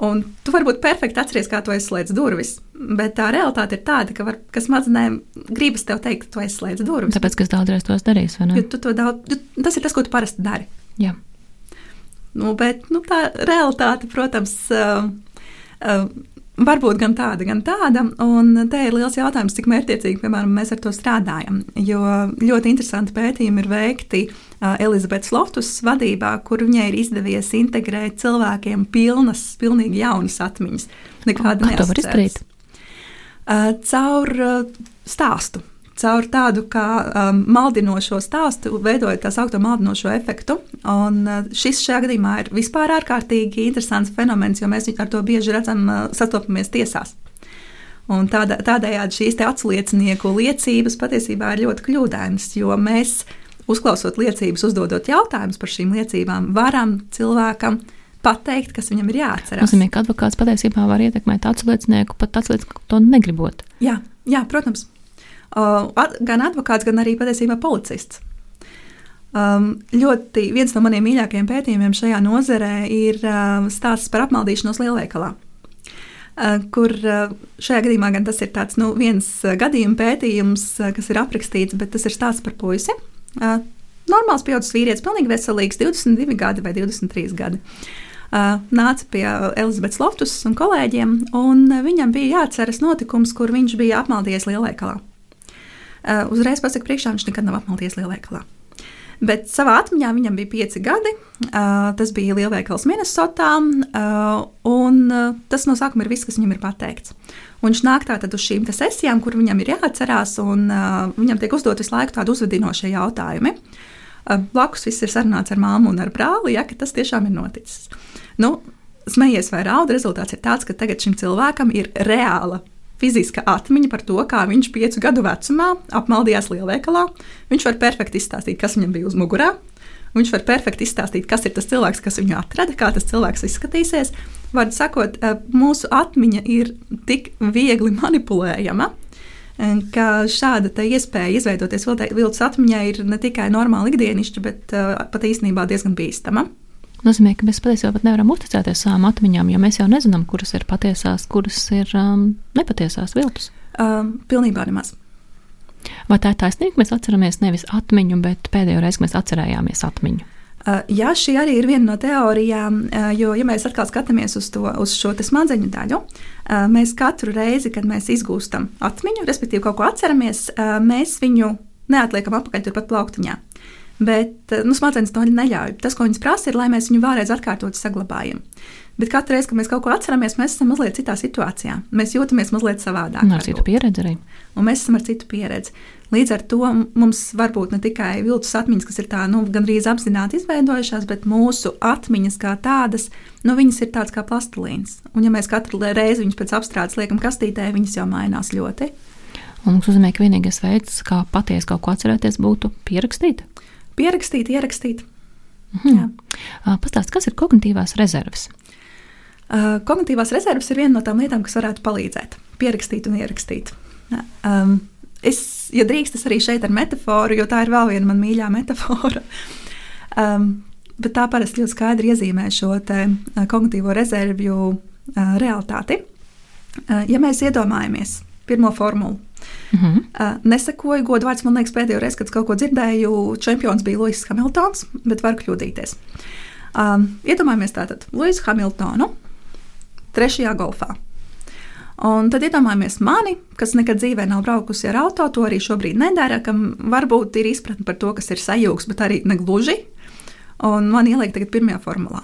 Un tu varbūt perfekti atceries, kā tu aizslēdz durvis, bet tā realitāte ir tāda, ka, var, ka smadzenēm gribas tev teikt, ka tu aizslēdz durvis. Tāpēc, ka es daudzreiz to darīju, vai ne? Jo tu to daudz, tas ir tas, ko tu parasti dari. Jā. Nu, bet nu, tā realitāte, protams, uh, uh, var būt gan tāda, gan tāda. Un te ir liels jautājums, cik mērķiecīgi piemēram, mēs ar to strādājam. Jo ļoti interesanti pētījumi ir veikti uh, Elizabetes Loftus vadībā, kur viņai ir izdevies integrēt cilvēkiem pilnas, pilnīgi jaunas atmiņas. Nekāda Kā to var izdarīt? Caur stāstu caur tādu kā um, maldinošo stāstu, veidojot tā saucamo maldinošo efektu. Un, uh, šis šajā gadījumā ir vispār ārkārtīgi interesants fenomens, jo mēs ar to bieži redzam, uh, sastopamies tiesās. Un tādā, tādējādi šīs atsliecinieku liecības patiesībā ir ļoti kļūdainas, jo mēs, uzklausot liecības, uzdodot jautājumus par šīm liecībām, varam cilvēkam pateikt, kas viņam ir jāatcerās. Tas nozīmē, ka advokāts patiesībā var ietekmēt atsliecinieku pat atsliecinieku to negribot. Jā, jā protams. Gan advokāts, gan arī patiesībā policists. Um, ļoti viens no maniem mīļākajiem pētījumiem šajā nozarē ir uh, stāsts par apmaldīšanos lielveikalā. Uh, kur uh, šajā gadījumā gan tas ir tāds, nu, viens uh, gadījuma pētījums, kas ir aprakstīts, bet tas ir stāsts par puisi. Normāls pieaugušs vīrietis, pilnīgi veselīgs, 22 gadi vai 23 gadi. Nāca pie Elizabetes Loftus un kolēģiem, un viņam bija jāatceras notikums, kur viņš bija apmaldījies lielveikalā. Uh, uzreiz pasaku priekšā, viņš nekad nav apmalties lielveikalā. Bet savā atmiņā viņam bija pieci gadi. Uh, tas bija lielveikals Minnesotā, uh, un tas no sākuma ir viss, kas viņam ir pateikts. Un viņš nāk tātad uz šīm sesijām, kur viņam ir jāatcerās, un viņam tiek uzdot visu laiku tādi uzvedinošie jautājumi. Blakus viss ir sarunāts ar māmu un ar brāli, ja tas tiešām ir noticis. Nu, Smejies vai raud, rezultāts ir tāds, ka tagad šim cilvēkam ir reāla fiziska atmiņa par to, kā viņš piecu gadu vecumā apmaldījās lielveikalā. Viņš var perfekti izstāstīt, kas viņam bija uz mugurā. Viņš var perfekti izstāstīt, kas ir tas cilvēks, kas viņu atrada, kā tas cilvēks izskatīsies. Vārdu sakot, eh, mūsu atmiņa ir tik viegli manipulējama, eh, ka šāda iespēja izveidoties viltus atmiņai ir ne tikai normāla ikdienišķa, bet uh, pat īstenībā diezgan bīstama nozīmē, ka mēs patiesībā pat nevaram uzticēties savām atmiņām, jo mēs jau nezinām, kuras ir patiesās, kuras ir um, nepatiesās viltus. Um, pilnībā nemaz. Vai tā ir taisnība, ka mēs atceramies nevis atmiņu, bet pēdējo reizi mēs atcerējāmies atmiņu? Uh, jā, šī arī ir viena no teorijām, uh, jo, ja mēs atkal skatāmies uz, to, uz šo smadzeņu daļu, uh, mēs katru reizi, kad mēs iegūstam atmiņu, respektīvi kaut ko atceramies, uh, mēs viņu neatliekam atpakaļ turpat plauktiņā. Bet eh, nu, smadzenes to neļauj. Tas, ko viņas prasa, ir, lai mēs viņu vēlreiz atkārtot saglabājam. Bet katru reizi, kad mēs kaut ko atceramies, mēs esam mazliet citā situācijā. Mēs jūtamies mazliet savādāk. Un ar citu pieredzi arī. Un mēs esam ar citu pieredzi. Līdz ar to mums var būt ne tikai viltus atmiņas, kas ir tā, nu, gandrīz apzināti izveidojušās, bet mūsu atmiņas kā tādas, nu, viņas ir tādas kā plastilīns. Un, ja mēs katru reizi viņus pēc apstrādes liekam kastītē, viņas jau mainās ļoti. Un mums nozīmē, ka vienīgais veids, kā patiesi kaut ko atcerēties, būtu pierakstīt pierakstīt, ierakstīt. Mhm. Pastāstiet, kas ir kognitīvās rezerves? Uh, kognitīvās rezerves ir viena no tām lietām, kas varētu palīdzēt pierakstīt un ierakstīt. Um, es, ja drīkst, es arī šeit ar metaforu, jo tā ir vēl viena man mīļā metafora. (laughs) Um, bet tā parasti ļoti skaidri iezīmē šo te, uh, kognitīvo rezervju uh, realitāti. Uh, ja mēs iedomājamies pirmo formulu, Mm -hmm. uh, nesakoju godu vārds. Man liekas, pēdējo reizi, kad kaut ko dzirdēju, čempions bija Luisas Hamiltons, bet var kļūdīties. Um, iedomājamies tātad Luisu Hamiltonu trešajā golfā. Un tad iedomājamies mani, kas nekad dzīvē nav braukusi ar auto, to arī šobrīd nedara, kam varbūt ir izpratne par to, kas ir sajūgs, bet arī negluži. Un man ieliek tagad pirmajā formulā.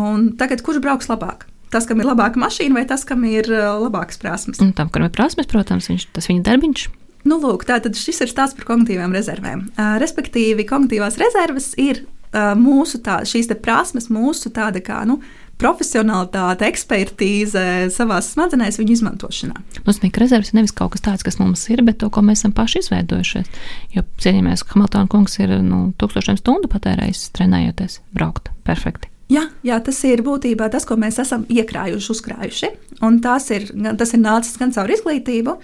Un tagad kurš brauks labāk? Tas, kam ir labāka mašīna, vai tas, kam ir uh, labākas prasmes. Un tam, kuram ir prasmes, protams, viņš, tas viņa darbiņš. Nu, lūk, tātad šis ir stāsts par kognitīvām rezervēm. Uh, respektīvi, kognitīvās rezerves ir uh, mūsu tā, šīs prasmes, mūsu tāda kā nu, profesionālitāte, ekspertīze savā smadzenēs, viņu izmantošanā. Nozīmē, ka rezerves ir nevis kaut kas tāds, kas mums ir, bet to, ko mēs esam paši izveidojušies. Jo cienījamies, ka Hamiltona kungs ir nu, tūkstošiem stundu patērējis trenējoties, braukt perfekti. Jā, jā, tas ir būtībā tas, ko mēs esam iekrājuši, uzkrājuši. Un tas ir, tas ir nācis gan caur izglītību,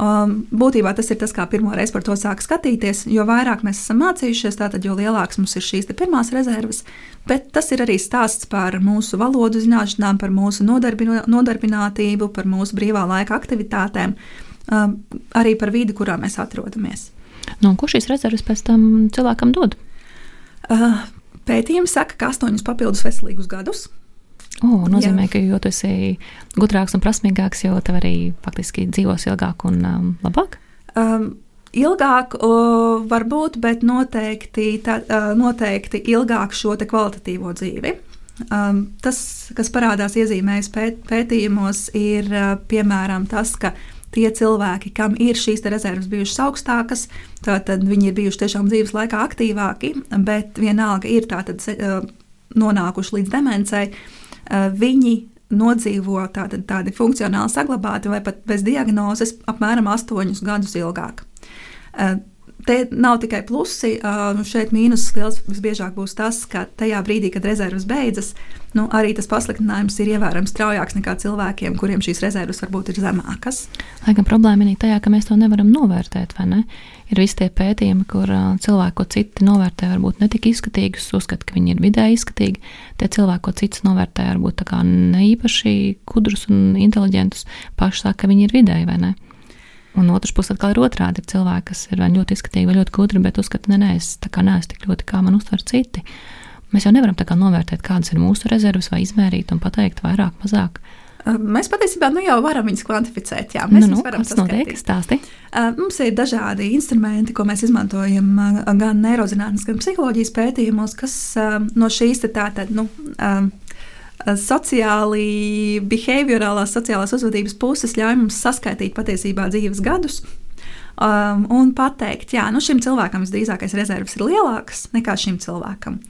Um, būtībā tas ir tas, kā pirmo reizi par to sāk skatīties. Jo vairāk mēs esam mācījušies, tātad jo lielāks mums ir šīs pirmās rezerves. Bet tas ir arī stāsts par mūsu valodu zināšanām, par mūsu nodarbino, nodarbinātību, par mūsu brīvā laika aktivitātēm, um, arī par vidi, kurā mēs atrodamies. Nu, ko šīs rezerves pēc tam cilvēkam dod? Uh, pētījumi saka, ka astoņus papildus veselīgus gadus O, nozīmē, Jā. ka jo tu esi gudrāks un prasmīgāks, jo tev arī faktiski dzīvos ilgāk un um, labāk? Um, ilgāk uh, varbūt, bet noteikti, tā, uh, noteikti ilgāk šo kvalitatīvo dzīvi. Um, tas, kas parādās iezīmēs pēt, pētījumos, ir uh, piemēram tas, ka tie cilvēki, kam ir šīs rezerves bijušas augstākas, tad viņi ir bijuši tiešām dzīves laikā aktīvāki, bet vienalga ir tātad, nonākuši līdz demencei. Viņi nodzīvo tātad, tādi funkcionāli saglabāti vai pat bez diagnozes apmēram astoņus gadus ilgāk. Te nav tikai plusi, eh, šeit mīnus liels visbiežāk būs tas, ka tajā brīdī, kad rezerves beidzas, nu, arī tas pasliktinājums ir ievērojami straujāks nekā cilvēkiem, kuriem šīs rezerves varbūt ir zemākas. Lai gan problēma ir tajā, ka mēs to nevaram novērtēt, vai ne? Ir visi tie pētījumi, kur cilvēki, ko citi novērtē, varbūt netik izskatīgus, uzskata, ka viņi ir vidēji izskatīgi. Tie cilvēki, ko cits novērtē, varbūt ne īpaši gudrus un inteliģentus, paši saka, ka viņi ir vidēji vai ne. Un otrs puses atkal ir otrādi. Ir cilvēki, kas ir ļoti izskatīgi, vai ļoti gudri, bet uzskata, ka es tā kā neesmu tik ļoti, kā man uztver citi. Mēs jau nevaram tā kā novērtēt, kādas ir mūsu rezerves, vai izmērīt un pateikt vairāk, mazāk. Mēs patiesībā nu, jau varam viņus kvantificēt. Jā, mēs nu, nu, varam stāsti. Mums ir dažādi instrumenti, ko mēs izmantojam gan neirozinātnes, gan psiholoģijas pētījumos, kas no šīs tātad. Nu, Sociāli, behaviorālās, sociālās uzvedības puses ļauj mums saskaitīt patiesībā dzīves gadus, um, un pateikt, jā, nu šim cilvēkam visdrīzākais rezerves ir lielākas nekā šim cilvēkam.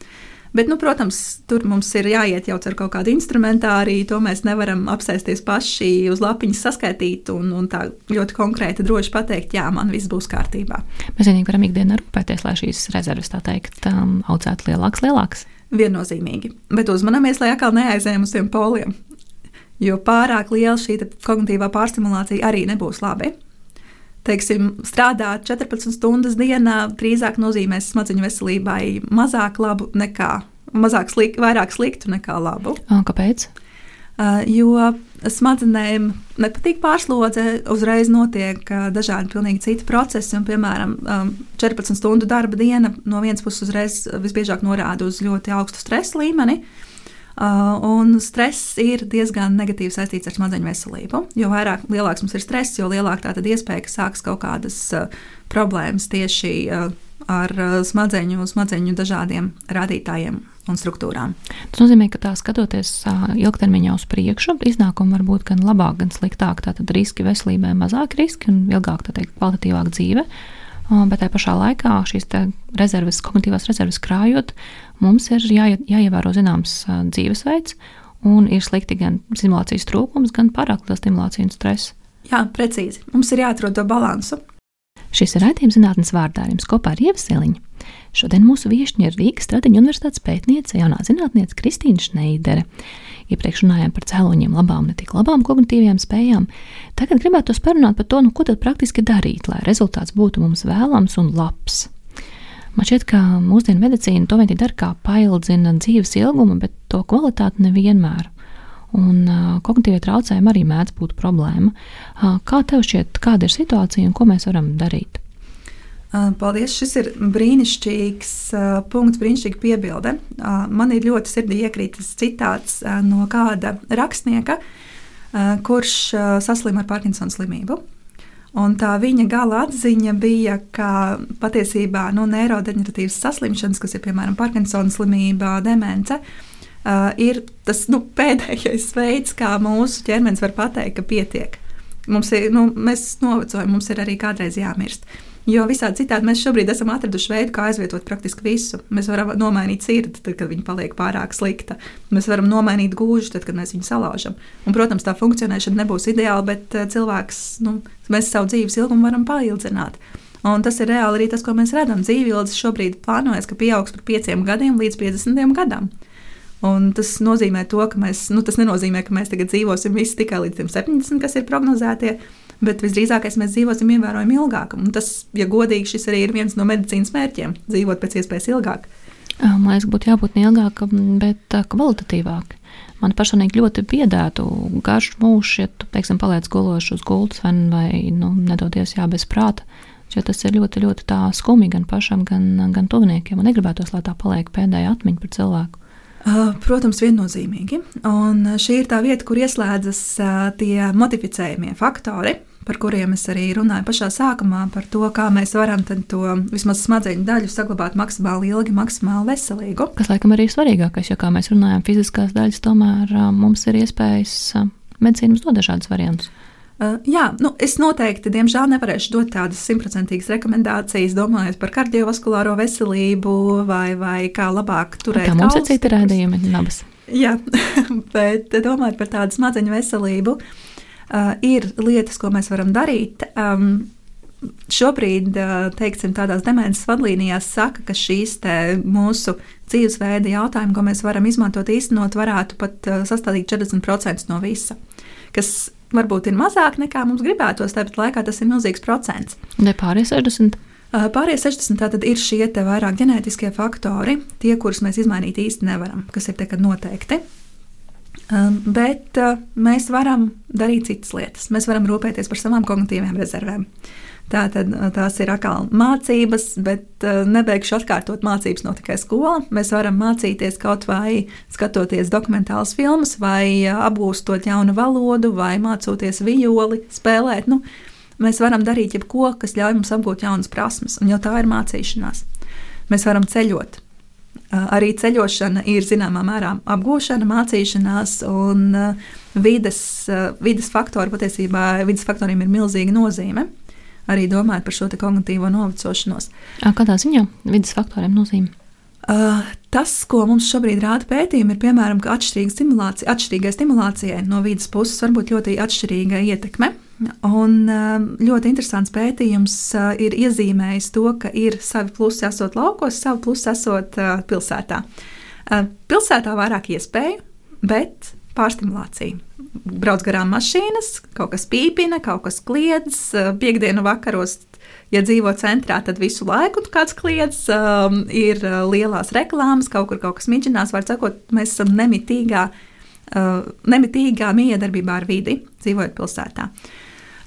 Bet, nu, protams, tur mums ir jāiet jau ar kaut kādu instrumentāriju. To mēs nevaram apsēsties paši uz lapiņas saskaitīt un, un tā ļoti konkrēti droši pateikt, jā, man viss būs kārtībā. Mēs vienīgi varam ikdienā rūpēties, lai šīs rezerves, tā teikt, um, audzētu lielākas, lielākas. Viennozīmīgi. Bet uzmanamies, lai atkal neaizējām uz tiem poliem. Jo pārāk liela šī kognitīvā pārstimulācija arī nebūs labi teiksim, strādāt 14 stundas dienā drīzāk nozīmēs smadzeņu veselībai mazāk labu nekā, mazāk slik, vairāk sliktu nekā labu. Un kāpēc? Uh, jo smadzenēm nepatīk pārslodze, uzreiz notiek dažādi pilnīgi citi procesi. Un, piemēram, um, 14 stundu darba diena no vienas puses uzreiz visbiežāk norāda uz ļoti augstu stresa līmeni. Un stress ir diezgan negatīvi saistīts ar smadzeņu veselību. Jo vairāk lielāks mums ir stress, jo lielāka tā iespēja, ka sāks kaut kādas problēmas tieši ar smadzeņu, smadzeņu dažādiem rādītājiem un struktūrām. Tas nozīmē, ka tā skatoties ilgtermiņā uz priekšu, iznākumi var būt gan labāk, gan sliktāk. Tātad riski veselībai mazāk riski un ilgāk, tā teikt, kvalitatīvāk dzīve. Bet tajā pašā laikā šīs rezerves, kognitīvās rezerves krājot, mums ir jā, jāievēro zināms dzīvesveids, un ir slikti gan stimulācijas trūkums, gan pārāk liela stimulācija un stress. Jā, precīzi. Mums ir jāatrod to balansu. Šis ir raidījums zinātnes vārdā jums kopā ar Ievaseliņu. Šodien mūsu viesiņa ir Rīgas Stradiņa universitātes pētniece, jaunā zinātniece Kristīna Šneidere. Iepriekš runājām par cēloņiem, labām, ne tik labām kognitīvajām spējām. Tagad gribētu parunāt par to, nu, ko tad praktiski darīt, lai rezultāts būtu mums vēlams un labs. Man šķiet, ka mūsdienu medicīna to vien dara kā paildzina dzīves ilgumu, bet to kvalitāti nevienmēr. Un kognitīvie traucējumi arī mēdz būt problēma. Kā tev šķiet, kāda ir situācija un ko mēs varam darīt? Paldies! Šis ir brīnišķīgs punkts, brīnišķīga piebilde. Man ir ļoti sirdī iekrītas citāts no kāda rakstnieka, kurš saslima ar Parkinsona slimību. Un tā viņa gala atziņa bija, ka patiesībā nu, neirodeģeneratīvas saslimšanas, kas ir piemēram Parkinsona slimība, demence, uh, ir tas nu, pēdējais veids, kā mūsu ķermenis var pateikt, ka pietiek. Mums ir, nu, mēs novecojam, mums ir arī kādreiz jāmirst. Uh, Jo visādi citādi mēs šobrīd esam atraduši veidu, kā aizvietot praktiski visu. Mēs varam nomainīt sirdi, tad, kad viņa paliek pārāk slikta. Mēs varam nomainīt gūžu, tad, kad mēs viņu salaužam. Un, protams, tā funkcionēšana nebūs ideāla, bet eh, cilvēks, nu, mēs savu dzīves ilgumu varam paildzināt. Un tas ir reāli arī tas, ko mēs redzam. Dzīvības šobrīd plānojas, ka pieaugs par pieciem gadiem līdz 50 gadam. Un tas nozīmē to, ka mēs, nu, tas nenozīmē, ka mēs tagad dzīvosim visi tikai līdz 70, kas ir prognozētie, bet visdrīzākais mēs dzīvosim ievērojami ilgāk. Un tas, ja godīgi, šis arī ir viens no medicīnas mērķiem - dzīvot pēc iespējas ilgāk. Man liekas, būtu jābūt ne ilgākam, bet kvalitatīvākam. Man personīgi ļoti biedētu garš mūžs, ja tu, teiksim, paliec gološi uz gultas vai, vai nu, nedodies jā, bez prāta. Jo tas ir ļoti, ļoti skumji gan pašam, gan, gan tuviniekiem. Man negribētos, lai tā paliek pēdējā atmiņa par cilvēku. Protams, viennozīmīgi. Un šī ir tā vieta, kur ieslēdzas tie modificējumie faktori, par kuriem es arī runāju pašā sākumā, par to, kā mēs varam to vismaz smadzeņu daļu saglabāt maksimāli ilgi, maksimāli veselīgu. Kas laikam arī ir svarīgākais, jo, kā mēs runājam, fiziskās daļas tomēr mums ir iespējas, medicīna mums dod dažādas variantus. Uh, jā, nu, es noteikti, diemžēl, nevarēšu dot tādas simtprocentīgas rekomendācijas, domājot par kardiovaskulāro veselību vai, vai kā labāk turēt. Tā mums ir citi rādījumi, nabas. Jā, (laughs) bet domājot par tādu smadzeņu veselību, uh, ir lietas, ko mēs varam darīt. Um, Šobrīd, teiksim, tādās demences vadlīnijās saka, ka šīs mūsu dzīvesveida jautājumi, ko mēs varam izmantot īstenot, varētu pat sastādīt 40% no visa. Kas varbūt ir mazāk nekā mums gribētos, tāpat laikā tas ir milzīgs procents. Ne pārējie 60. Pārējie 60 tātad ir šie vairāk ģenētiskie faktori, tie, kurus mēs izmainīt īsti nevaram, kas ir noteikti. Bet mēs varam darīt citas lietas. Mēs varam rūpēties par savām kognitīvām rezervēm. Tātad tās ir atkal mācības, bet nebeigšu atkārtot mācības no tikai skola. Mēs varam mācīties kaut vai skatoties dokumentālas filmas, vai apgūstot jaunu valodu, vai mācoties violi, spēlēt. Nu, mēs varam darīt jebko, kas ļauj mums apgūt jaunas prasmes, un jau tā ir mācīšanās. Mēs varam ceļot. Arī ceļošana ir zināmā mērā apgūšana, mācīšanās, un vides, vides faktori patiesībā vides faktoriem ir milzīga nozīme arī domājot par šo kognitīvo novecošanos. Kādā ziņā vidas faktoriem nozīmē? Uh, tas, ko mums šobrīd rāda pētījumi, ir piemēram, ka stimulācija, atšķirīgai stimulācijai no vidas puses var būt ļoti atšķirīga ietekme. Un ļoti interesants pētījums ir iezīmējis to, ka ir savi plusi esot laukos, savi plusi esot pilsētā. Pilsētā vairāk iespēju, bet pārstimulācija brauc garām mašīnas, kaut kas pīpina, kaut kas kliedz. Eh, Piektdienu vakaros, ja dzīvo centrā, tad visu laiku kāds kliedz. Um, ir eh, lielās reklāmas, kaut kur kaut kas midžinās. Var sakot, mēs esam nemitīgā, uh, nemitīgā miedarbībā ar vidi, dzīvojot pilsētā.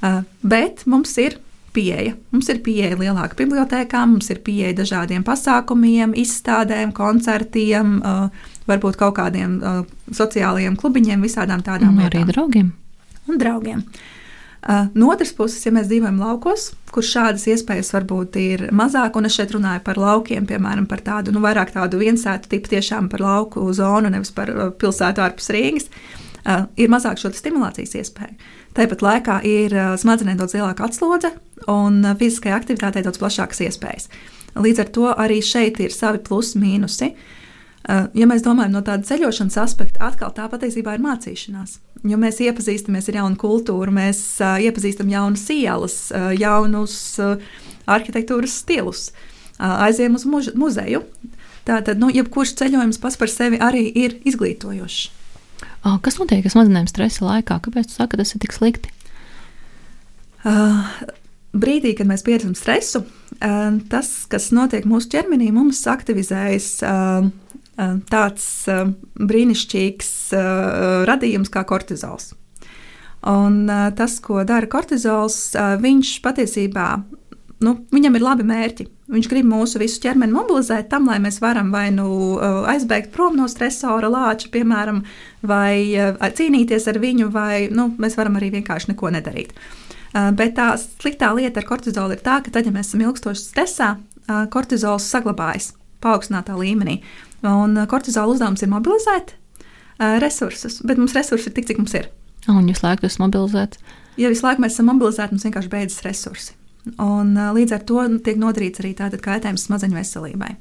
Uh, bet mums ir pieeja. Mums ir pieeja lielāka bibliotekām, mums ir pieeja dažādiem pasākumiem, izstādēm, koncertiem. Uh, varbūt kaut kādiem uh, sociālajiem klubiņiem, visādām tādām lietām. Arī draugiem. Un draugiem. Uh, no otras puses, ja mēs dzīvojam laukos, kur šādas iespējas varbūt ir mazāk, un es šeit runāju par laukiem, piemēram, par tādu nu, vairāk tādu viensētu tipu, tiešām par lauku zonu, nevis par uh, pilsētu ārpus Rīgas, uh, ir mazāk šo stimulācijas iespēju. Tāpat laikā ir uh, smadzenēm daudz lielāka atslodze un uh, fiziskajai aktivitātei daudz plašākas iespējas. Līdz ar to arī šeit ir savi plusi, mīnusi. Uh, ja mēs domājam no tāda ceļošanas aspekta, atkal tā patiesībā ir mācīšanās. Jo mēs iepazīstamies ar jaunu kultūru, mēs uh, iepazīstam jaunas ielas, uh, jaunus arhitektūras stilus, aizējām uz muž, muzeju. Tātad, nu, jebkurš ceļojums pats par sevi arī ir izglītojošs. Kas notiek ar smadzenēm stresa laikā? Kāpēc jūs sakat, tas ir tik slikti? Uh, brīdī, kad mēs pieredzam stresu, uh, tas, kas notiek mūsu ķermenī, mums aktivizējas uh, Eh, tāds eh, brīnišķīgs eh, radījums kā kortizols. Un tas, ko dara kortizols, viņš patiesībā nu, viņam ir labi mērķi. Viņš grib mūsu visu ķermeni mobilizēt tam, lai mēs varam vai nu aizbēgt prom no stresora lāča, piemēram, vai cīnīties ar viņu, vai nu, mēs varam arī vienkārši neko nedarīt. Bet tā sliktā lieta ar kortizolu ir tā, ka tad, ja mēs esam ilgstoši stresā, kortizols saglabājas paaugstinātā līmenī. Un uh, kortizola uzdevums ir mobilizēt uh, resursus, bet mums resursi ir tik, cik mums ir. Un jūs laiku esat mobilizēts? Ja visu laiku mēs esam mobilizēti, mums vienkārši beidzas resursi. Un, uh, līdz ar to tiek nodarīts arī tātad kaitējums smadzeņu veselībai.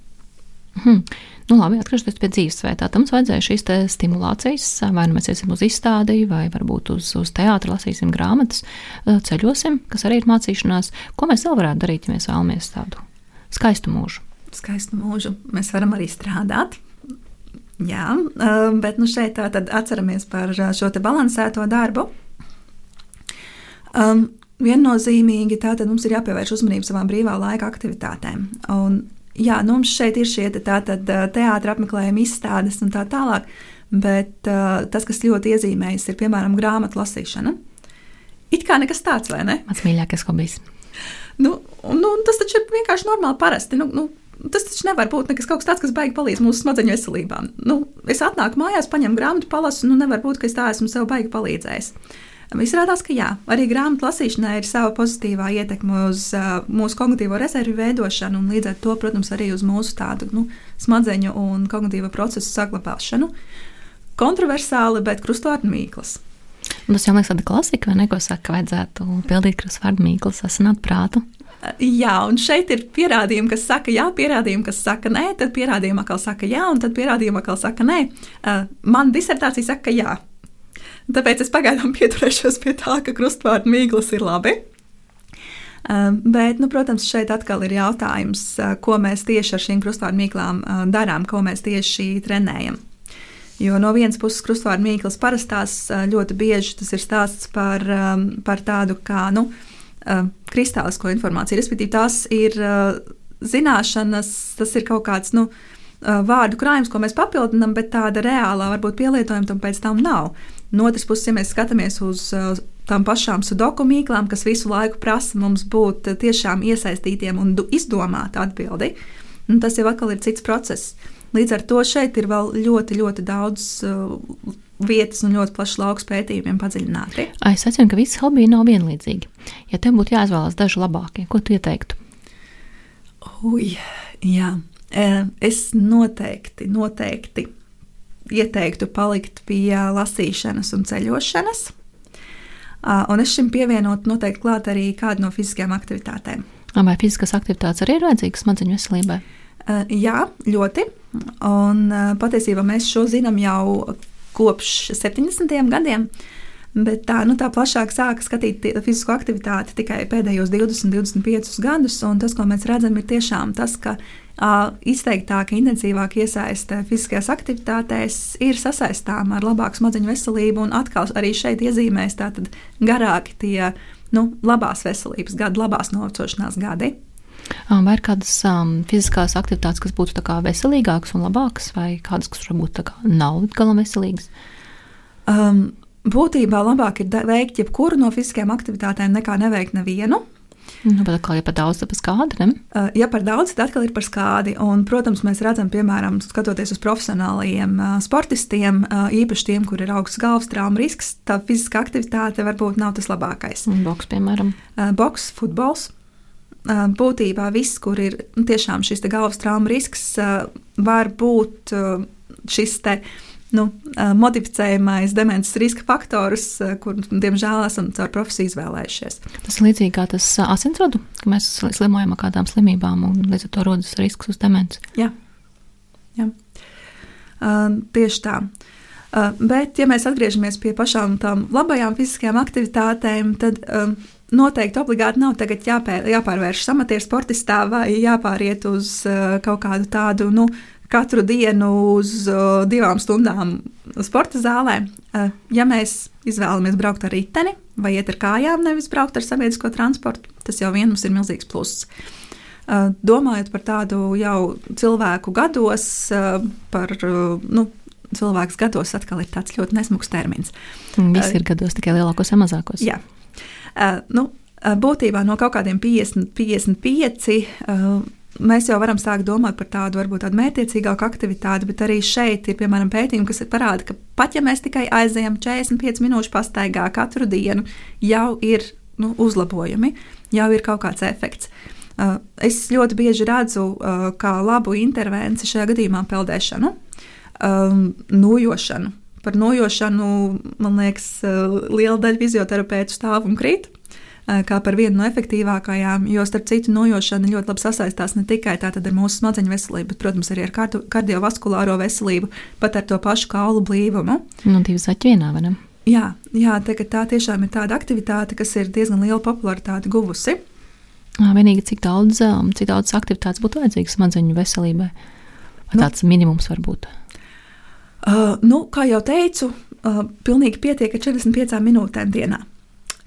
Hmm. Nu, labi, atgriežoties pie dzīvesveidā, tam mums vajadzēja šīs stimulācijas, vai nu mēs iesim uz izstādi, vai varbūt uz, uz teātri, lasīsim grāmatas, ceļosim, kas arī ir mācīšanās. Ko mēs vēl varētu darīt, ja mēs vēlamies tādu skaistu mūžu? Skaistu mūžu mēs varam arī strādāt. Jā, bet nu šeit tā tad atceramies par šo te balansēto darbu. Um, viennozīmīgi tātad mums ir jāpievērš uzmanība savām brīvā laika aktivitātēm. Un, jā, nu, mums šeit ir šie te, teātris apmeklējumi, izstādes un tā tālāk, bet uh, tas, kas ļoti iezīmējas, ir piemēram grāmatu lasīšana. It kā nekas tāds, vai ne? Mans mīļākais hobijs. Nu, un, nu, tas taču ir vienkārši normāli parasti. Nu, nu, tas taču nevar būt nekas tāds, kas baigi palīdz mūsu smadzeņu veselībā. Nu, es atnāku mājās, paņemu grāmatu, palasu, nu nevar būt, ka es tā esmu sev baigi palīdzējis. Izrādās, ka jā, arī grāmatu lasīšanai ir sava pozitīvā ietekme uz uh, mūsu kognitīvo rezervi veidošanu, un līdz ar to, protams, arī uz mūsu tādu nu, smadzeņu un kognitīvo procesu saglabāšanu. Kontroversāli, bet krustvārdu mīklas. Tas jau liekas, tāda klasika, vai ne? Ko saka, ka vajadzētu pildīt krustvārdu mīklas, asināt prātu. Jā, un šeit ir pierādījumi, kas saka jā, pierādījumi, kas saka nē, tad pierādījumi atkal saka jā, un tad pierādījumi atkal saka nē. Uh, man disertācija saka, ka jā. Tāpēc es pagaidām (laughs) pieturēšos pie tā, ka krustvārdu mīklas ir labi. Uh, bet, nu, protams, šeit atkal ir jautājums, uh, ko mēs tieši ar šīm krustvārdu mīklām darām, ko mēs tieši trenējam. Jo no vienas puses, krustvārdu mīklas parastās ļoti bieži tas ir stāsts par, um, par tādu kā nu, kristālisko informāciju. Respektīvi, tās ir zināšanas, tas ir kaut kāds nu, vārdu krājums, ko mēs papildinām, bet tāda reālā varbūt pielietojuma tam pēc tam nav. No otras puses, ja mēs skatāmies uz tām pašām sudoku mīklām, kas visu laiku prasa mums būt tiešām iesaistītiem un izdomāt atbildi, tas jau atkal ir cits process. Līdz ar to šeit ir vēl ļoti, ļoti daudz uh, vietas un ļoti plašs lauks pētījumiem padziļināti. Es atceros, ka visi hobiji nav vienlīdzīgi. Ja tev būtu jāizvēlas daži labākie, ko tu ieteiktu? Ui, jā. Es noteikti, noteikti ieteiktu palikt pie lasīšanas un ceļošanas. Un es šim pievienotu noteikti klāt arī kādu no fiziskajām aktivitātēm. Vai fiziskās aktivitātes arī ir vajadzīgas smadzeņu veselībai? Jā, ļoti. Un patiesībā mēs šo zinām jau kopš 70. gadiem. Bet tā, nu, tā plašāk sāka skatīt fizisko aktivitāti tikai pēdējos 20, 25 gadus. Tas, ko mēs redzam, ir tiešām tas, ka uh, izteiktāka, intensīvāka iesaiste fiziskajās aktivitātēs ir sasaistāma ar labāku smadzeņu veselību. Un atkal arī šeit iezīmēs garāki tie nu, labās veselības gadi, labās novecošanās gadi. Vai ir kādas um, fiziskās aktivitātes, kas būtu veselīgākas un labākas, vai kādas, kas varbūt nav galam veselīgas? Um, būtībā labāk ir veikt jebkuru no fiziskajām aktivitātēm, nekā neveikt nevienu. Nu, bet atkal, ja par daudz, tad par skādi. Ne? Uh, ja par daudz, tad atkal ir par skādi. Un, protams, mēs redzam, piemēram, skatoties uz profesionāliem uh, sportistiem, uh, īpaši tiem, kur ir augsts galvas traumas risks, tā fiziskā aktivitāte varbūt nav tas labākais. Un boks, piemēram. Boks, futbols būtībā viss, kur ir nu, tiešām šis galvas traumas risks, var būt šis te. Nu, modificējamais demences riska faktors, kur, diemžēl, esam caur profesiju izvēlējušies. Tas ir līdzīgi kā tas asinsvadu, ka mēs slimojam ar kādām slimībām, un līdz ar to rodas risks uz demenci. Jā, Jā. Uh, tieši tā. Uh, bet, ja mēs atgriežamies pie pašām tām labajām fiziskajām aktivitātēm, tad uh, noteikti obligāti nav jāpēr, jāpārvēršas amatieru sportistā vai jāpāriet uz uh, kaut kādu tādu. Nu, Katru dienu uz uh, divām stundām sporta zālē. Uh, ja mēs izvēlamies braukt ar riteni vai iet ar kājām, nevis braukt ar sabiedrisko transportu, tas jau vien mums ir milzīgs pluss. Uh, domājot par tādu jau cilvēku gados, uh, par uh, nu, cilvēks gados atkal ir tāds ļoti nesmugs termins. Visi ir gados, tikai lielākos un mazākos. Jā. Uh, nu, uh, būtībā no kaut kādiem 50, 55. Uh, mēs jau varam sākt domāt par tādu varbūt tādu mērķiecīgāku aktivitāti, bet arī šeit ir piemēram pētījumi, kas parāda, ka pat ja mēs tikai aizējam 45 minūšu pastaigā katru dienu, jau ir nu, uzlabojumi, jau ir kaut kāds efekts. Es ļoti bieži redzu, kā labu intervenciju šajā gadījumā peldēšanu, nojošanu par nojošanu, man liekas, eh, liela daļa fizioterapeitu stāv un krīt. Eh, kā par vienu no efektīvākajām, jo starp citu, nojošana ļoti labi sasaistās ne tikai ar mūsu smadzeņu veselību, bet, protams, arī ar kardiovaskulāro veselību, pat ar to pašu kaulu blīvumu. Nu, divi zaķi vienā, vai ne? Jā, jā tā, tā tiešām ir tāda aktivitāte, kas ir diezgan liela popularitāte guvusi. Vienīgi cik daudz, cik daudz aktivitātes būtu vajadzīgas smadzeņu veselībai? Vai nu, tāds minimums var būt? Uh, nu, kā jau teicu, uh, pilnīgi pietiek ar 45 minūtēm dienā.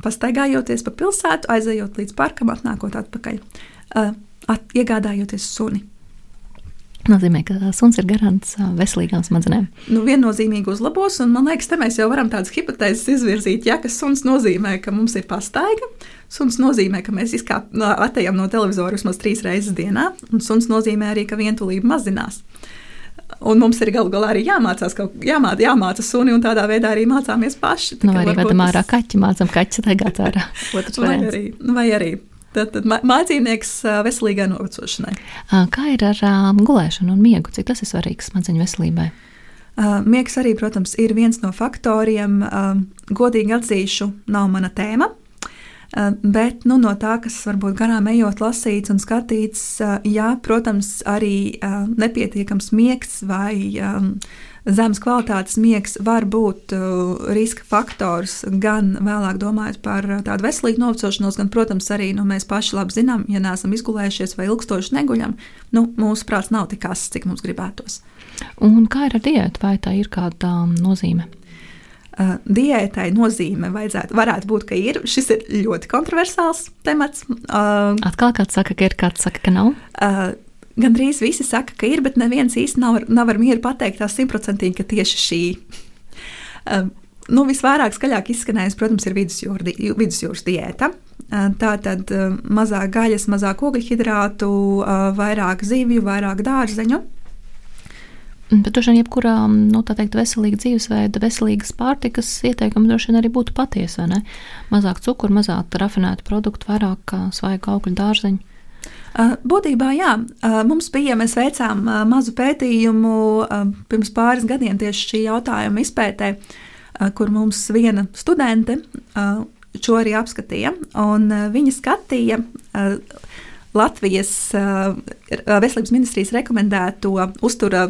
pastaigājoties pa pilsētu, aizejot līdz parkam, atnākot atpakaļ, uh, at, iegādājoties suni. Nozīmē, ka suns ir garants veselīgām smadzenēm. Nu, viennozīmīgi uzlabos, un man liekas, te mēs jau varam tādas hipotēzes izvirzīt. Ja, ka suns nozīmē, ka mums ir pastaiga, suns nozīmē, ka mēs izkāpjam no, atejam no televizora vismaz trīs reizes dienā, un suns nozīmē arī, ka vientulība mazinās. Un mums ir galu galā arī jāmācās, kaut, jāmāca, jāmāca suni, un tādā veidā arī mācāmies paši. Nu, vai arī vedam ārā kaķi, mācām kaķi staigāt ārā. (laughs) vai arī, vai arī. Tad, tad mācībnieks veselīgai novecošanai. Kā ir ar um, gulēšanu un miegu? Cik tas ir svarīgs smadzeņu veselībai? Uh, miegs arī, protams, ir viens no faktoriem. Uh, godīgi atzīšu, nav mana tēma. Eh, bet nu, no tā, kas varbūt garām ejot, lasīts un skatīts, eh, jā, protams, arī eh, nepietiekams miegs vai zemes kvalitātes miegs var būt riska faktors gan vēlāk domājot par tādu veselīgu novecošanos, gan, protams, arī nu, mēs paši labi zinām, ja neesam izgulējušies vai ilgstoši neguļam, nu, mūsu prāts nav tik ass, cik mums gribētos. Un kā ir ar diētu, vai tā ir kāda nozīme? Uh, diētai nozīme vajadzētu, varētu būt, ka ir. Šis ir ļoti kontroversāls temats. Uh, Atkal kāds saka, ka ir, kāds saka, ka nav. Uh, Gan drīz visi saka, ka ir, bet neviens īsti nav, nav ar mieru pateikt tā simtprocentīgi, ka tieši šī. Uh, nu, visvairāk skaļāk izskanējis, protams, ir vidusjūra, vidusjūras diēta. Tā tad mazāk gaļas, mazāk ogļhidrātu, uh, vairāk zivju, vairāk dārzeņu. Bet droši vien jebkurā nu, teikt, veselīga dzīvesveida, veselīgas pārtikas ieteikumi droši vien arī būtu patiesi. Mazāk cukuru, mazāk rafinētu produktu, vairāk svaigu augļu dārzeņu. Būtībā, jā, mums bija, mēs veicām mazu pētījumu pirms pāris gadiem tieši šī jautājuma izpētē, kur mums viena studente šo arī apskatīja. Viņa skatīja Latvijas veselības ministrijas rekomendēto uzturā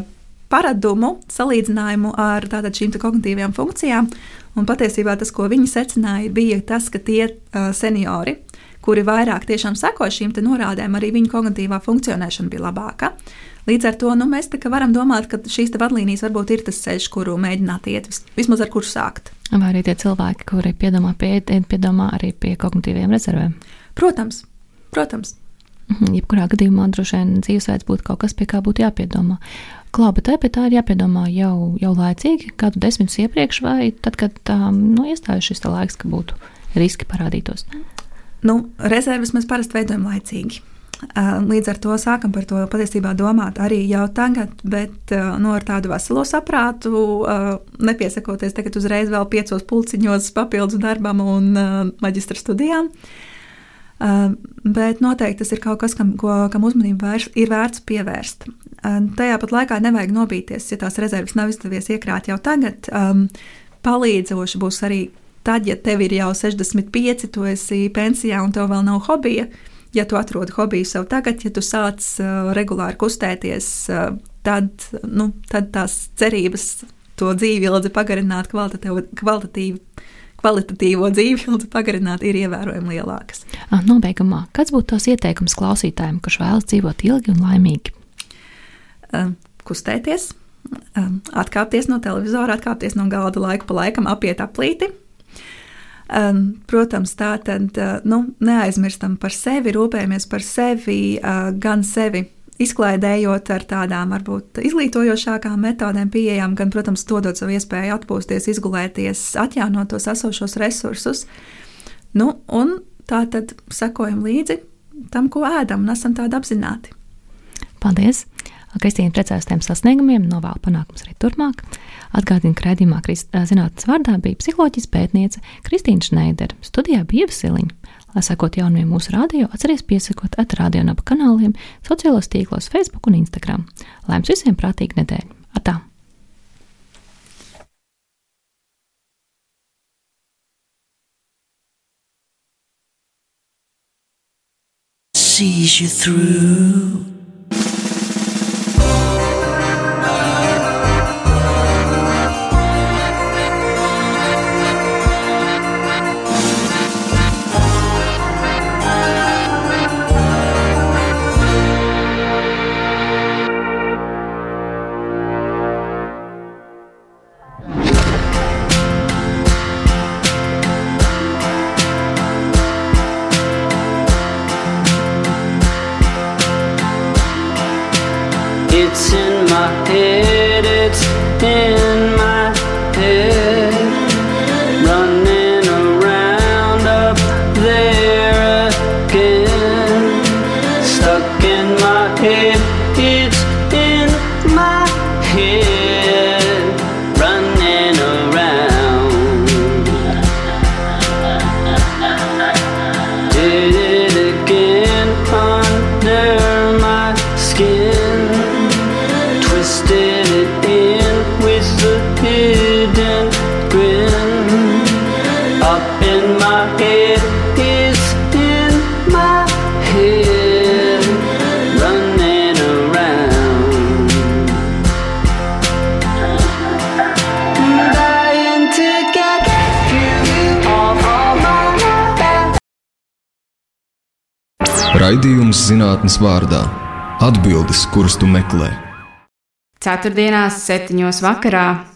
paradumu salīdzinājumu ar tātad, šīm kognitīvajām funkcijām. Un patiesībā tas, ko viņi secināja, bija tas, ka tie uh, seniori, kuri vairāk tiešām seko šīm norādēm, arī viņu kognitīvā funkcionēšana bija labāka. Līdz ar to nu, mēs varam domāt, ka šīs vadlīnijas varbūt ir tas ceļš, kuru mēģināt iet, vismaz ar kuru sākt. Vai arī tie cilvēki, kuri piedomā, pie, piedomā arī pie kognitīviem rezervēm? Protams, protams. Mhm, jebkurā gadījumā droši vien dzīvesveids būtu kaut kas, pie kā būtu jāpiedomā. Klā, bet tā, tā ir jāpiedomā jau, jau laicīgi, kādu desmitus iepriekš, vai tad, kad um, nu, iestājas šis laiks, ka būtu riski parādītos. Nu, rezerves mēs parasti veidojam laicīgi. Uh, līdz ar to sākam par to patiesībā domāt arī jau tagad, bet uh, no nu, tādu veselo saprātu, uh, nepiesakoties tagad uzreiz vēl piecos pulciņos papildus darbam un maģistra studijām. Bet noteikti tas ir kaut kas, kam, ko, kam uzmanību vērs, ir vērts pievērst. Tajā pat laikā nevajag nobīties, ja tās rezerves nav izdevies iekrāt jau tagad. Palīdzoši būs arī tad, ja tev ir jau 65, tu esi pensijā un tev vēl nav hobija. Ja tu atrodi hobiju sev tagad, ja tu sāc uh, regulāri kustēties, uh, tad, nu, tad tās cerības to dzīvi ilgi pagarināt, kvalitatīvi kvalitatīvo dzīvi ilgi pagarināt, ir ievērojami lielākas. Nobeigumā, kāds būtu tās ieteikums klausītājiem, kurš vēlas dzīvot ilgi un laimīgi? Um, kustēties, um, atkāpties no televizora, atkāpties no galda laiku pa laikam, apiet aplīti. Um, protams, tā tad uh, nu, neaizmirstam par sevi, rūpējamies par sevi, uh, gan sevi izklaidējot ar tādām varbūt izglītojošākām metodēm, pieejām, gan, protams, dodot savu iespēju atpūsties, izgulēties, atjaunot tos esošos resursus. Nu, un tā tad sekojam līdzi tam, ko ēdam, un esam tādi apzināti. Paldies! Kristīna priecājas tiem sasniegumiem, novēl panākums arī turpmāk. Atgādina, ka raidījumā zinātnes vārdā bija psiholoģijas pētniece Kristīna Šneidera, studijā bija Ievsiliņa. Lai sekot jaunumiem mūsu radio, atcerieties piesakot atrādio naba kanāliem, sociālos tīklos, Facebook un Instagram. Lai jums visiem prātīgi nedēļa! Atā! sees you through. Zinātnes vārdā - atbildes, kuras tu meklē. Ceturtdienās, septiņos vakarā